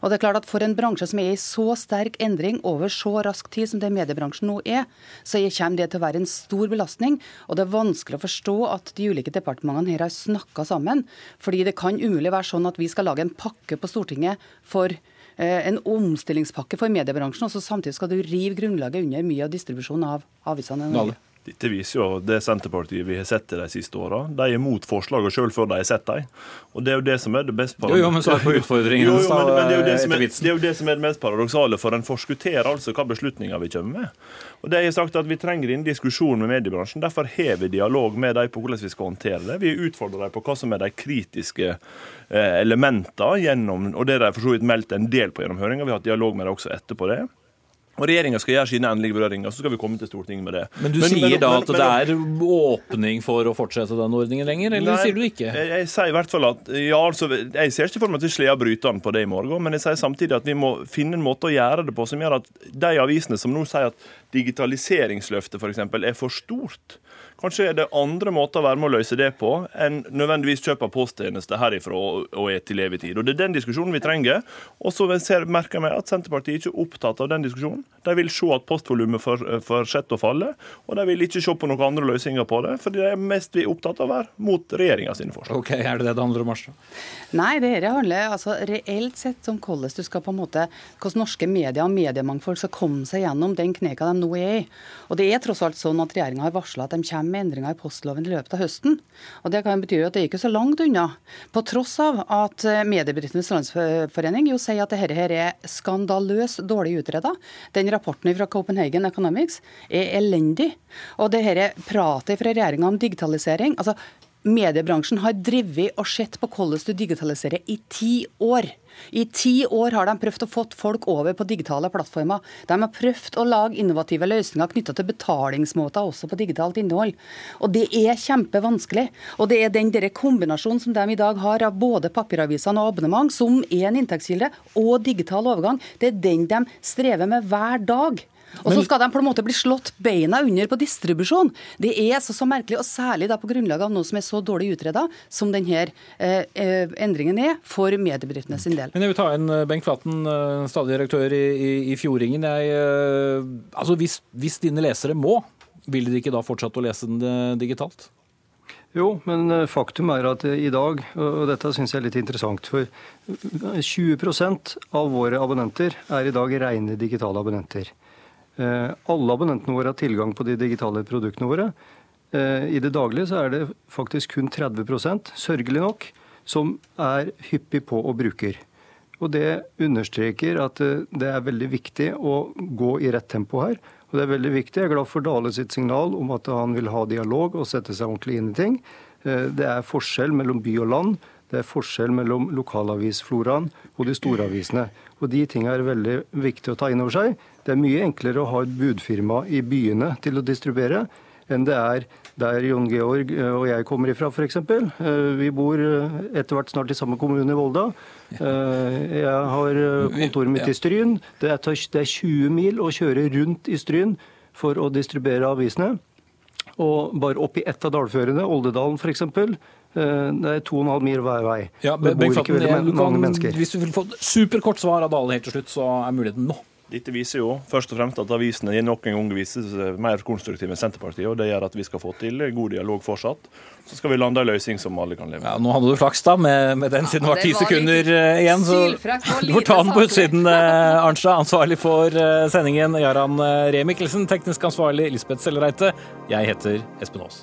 Og det er klart at For en bransje som er i så sterk endring over så rask tid som det mediebransjen nå er, så kommer det til å være en stor belastning. Og det er vanskelig å forstå at de ulike departementene her har snakka sammen. fordi det kan umulig være sånn at vi skal lage en pakke på Stortinget for Eh, en omstillingspakke for mediebransjen, og så samtidig skal du rive grunnlaget under mye av distribusjonen av avisene. Dette viser jo det Senterpartiet vi har sett de siste åra. De er mot forslagene sjøl før de har sett dem. Og det er jo det som er det best Jo, jo, men så er på utfordringen. Jo, jo, men, men det, er jo det, som er, det er jo det som er det mest paradoksale, for en forskutterer altså hva beslutninger vi kommer med. Og det er sagt at Vi trenger inn diskusjon med mediebransjen. Derfor har vi dialog med dem på hvordan vi skal håndtere det. Vi utfordrer dem på hva som er de kritiske eh, elementene gjennom, og det de for så vidt meldt en del på gjennom høringa. Vi har hatt dialog med dem også etterpå det. Og Regjeringa skal gjøre sine endelige vurderinger, så skal vi komme til Stortinget med det. Men du men, sier men, da at men, det er åpning for å fortsette den ordningen lenger, eller nei, sier du ikke? Jeg, jeg, sier i hvert fall at ja, altså, jeg ser ikke for meg at vi sleder bryterne på det i morgen, men jeg sier samtidig at vi må finne en måte å gjøre det på som gjør at de avisene som nå sier at digitaliseringsløftet f.eks. er for stort, Kanskje er det andre måter å være med å løse det på enn nødvendigvis kjøp av posttjenester herifra og er til evig tid. Og Det er den diskusjonen vi trenger. Og så merker jeg meg at Senterpartiet ikke er opptatt av den diskusjonen. De vil se at postvolumet fortsetter å falle, og de vil ikke se på noen andre løsninger på det, for de er mest vi opptatt av å være mot regjeringa sine forslag. Ok, Er det det det handler om, Arstad? Nei, det dette handler altså reelt sett om hvordan du skal på en måte, hvordan norske medier og mediemangfold skal komme seg gjennom den kneka de nå er i. Og det er tross alt sånn at regjeringa har varsla at de kommer med endringer i postloven i løpet av høsten. Og Det kan bety at det er ikke så langt unna. På tross av at eh, Mediebedriftenes Landsforening jo sier at dette her er skandaløst dårlig utreda. Den rapporten fra Copenhagen Economics er elendig. Og det her pratet fra regjeringa om digitalisering altså Mediebransjen har drevet og sett på hvordan du digitaliserer i ti år. I ti år har de prøvd å få folk over på digitale plattformer. De har prøvd å lage innovative løsninger knytta til betalingsmåter også på digitalt innhold. Og det er kjempevanskelig. Og det er den der kombinasjonen som de i dag har av både papiravisene og abonnement, som er en inntektskilde, og digital overgang, det er den de strever med hver dag. Og så skal de på en måte bli slått beina under på distribusjon. Det er så, så merkelig, og særlig da på grunnlag av noe som er så dårlig utreda som denne eh, eh, endringen er for mediebedriftene sin del. Men jeg vil ta inn eh, Bengt Flaten, eh, stadig direktør i, i, i Fjordingen. Jeg, altså hvis, hvis dine lesere må, vil de ikke da fortsette å lese den digitalt? Jo, men faktum er at i dag, og dette syns jeg er litt interessant, for 20% av våre abonnenter er i dag rene digitale abonnenter. Eh, alle abonnentene våre har tilgang på de digitale produktene våre. Eh, I det daglige så er det faktisk kun 30% sørgelig nok, som er hyppig på og bruker. Og Det understreker at eh, det er veldig viktig å gå i rett tempo her. Og det er veldig viktig. Jeg er glad for Dale sitt signal om at han vil ha dialog og sette seg ordentlig inn i ting. Det er forskjell mellom by og land. Det er forskjell mellom lokalavisfloraen og de store avisene. Og De tingene er veldig viktig å ta inn over seg. Det er mye enklere å ha et budfirma i byene til å distribuere enn det er der Jon Georg eh, og jeg kommer ifra, f.eks. Eh, vi bor eh, etter hvert snart i samme kommune i Volda. Jeg har kontoret mitt i Stryn. Det er 20 mil å kjøre rundt i Stryn for å distribuere avisene. Og bare oppi ett av dalførene, Oldedalen f.eks., det er to og en halv mil hver vei. Ja, det bor ikke veldig mange mennesker. Hvis du vil få et superkort svar av Dale helt til slutt, så er muligheten nå. Dette viser jo først og fremst at avisene nok en gang viser seg mer konstruktive enn Senterpartiet. og Det gjør at vi skal få til god dialog fortsatt. Så skal vi lande en løsning som alle kan leve med. Ja, nå hadde du flaks da med, med den, siden det var ti sekunder litt... igjen. Så du får ta den på utsiden, uh, Arnstad. Ansvarlig for uh, sendingen, Jaran Remikkelsen. Teknisk ansvarlig, Lisbeth Sellereite. Jeg heter Espen Aas.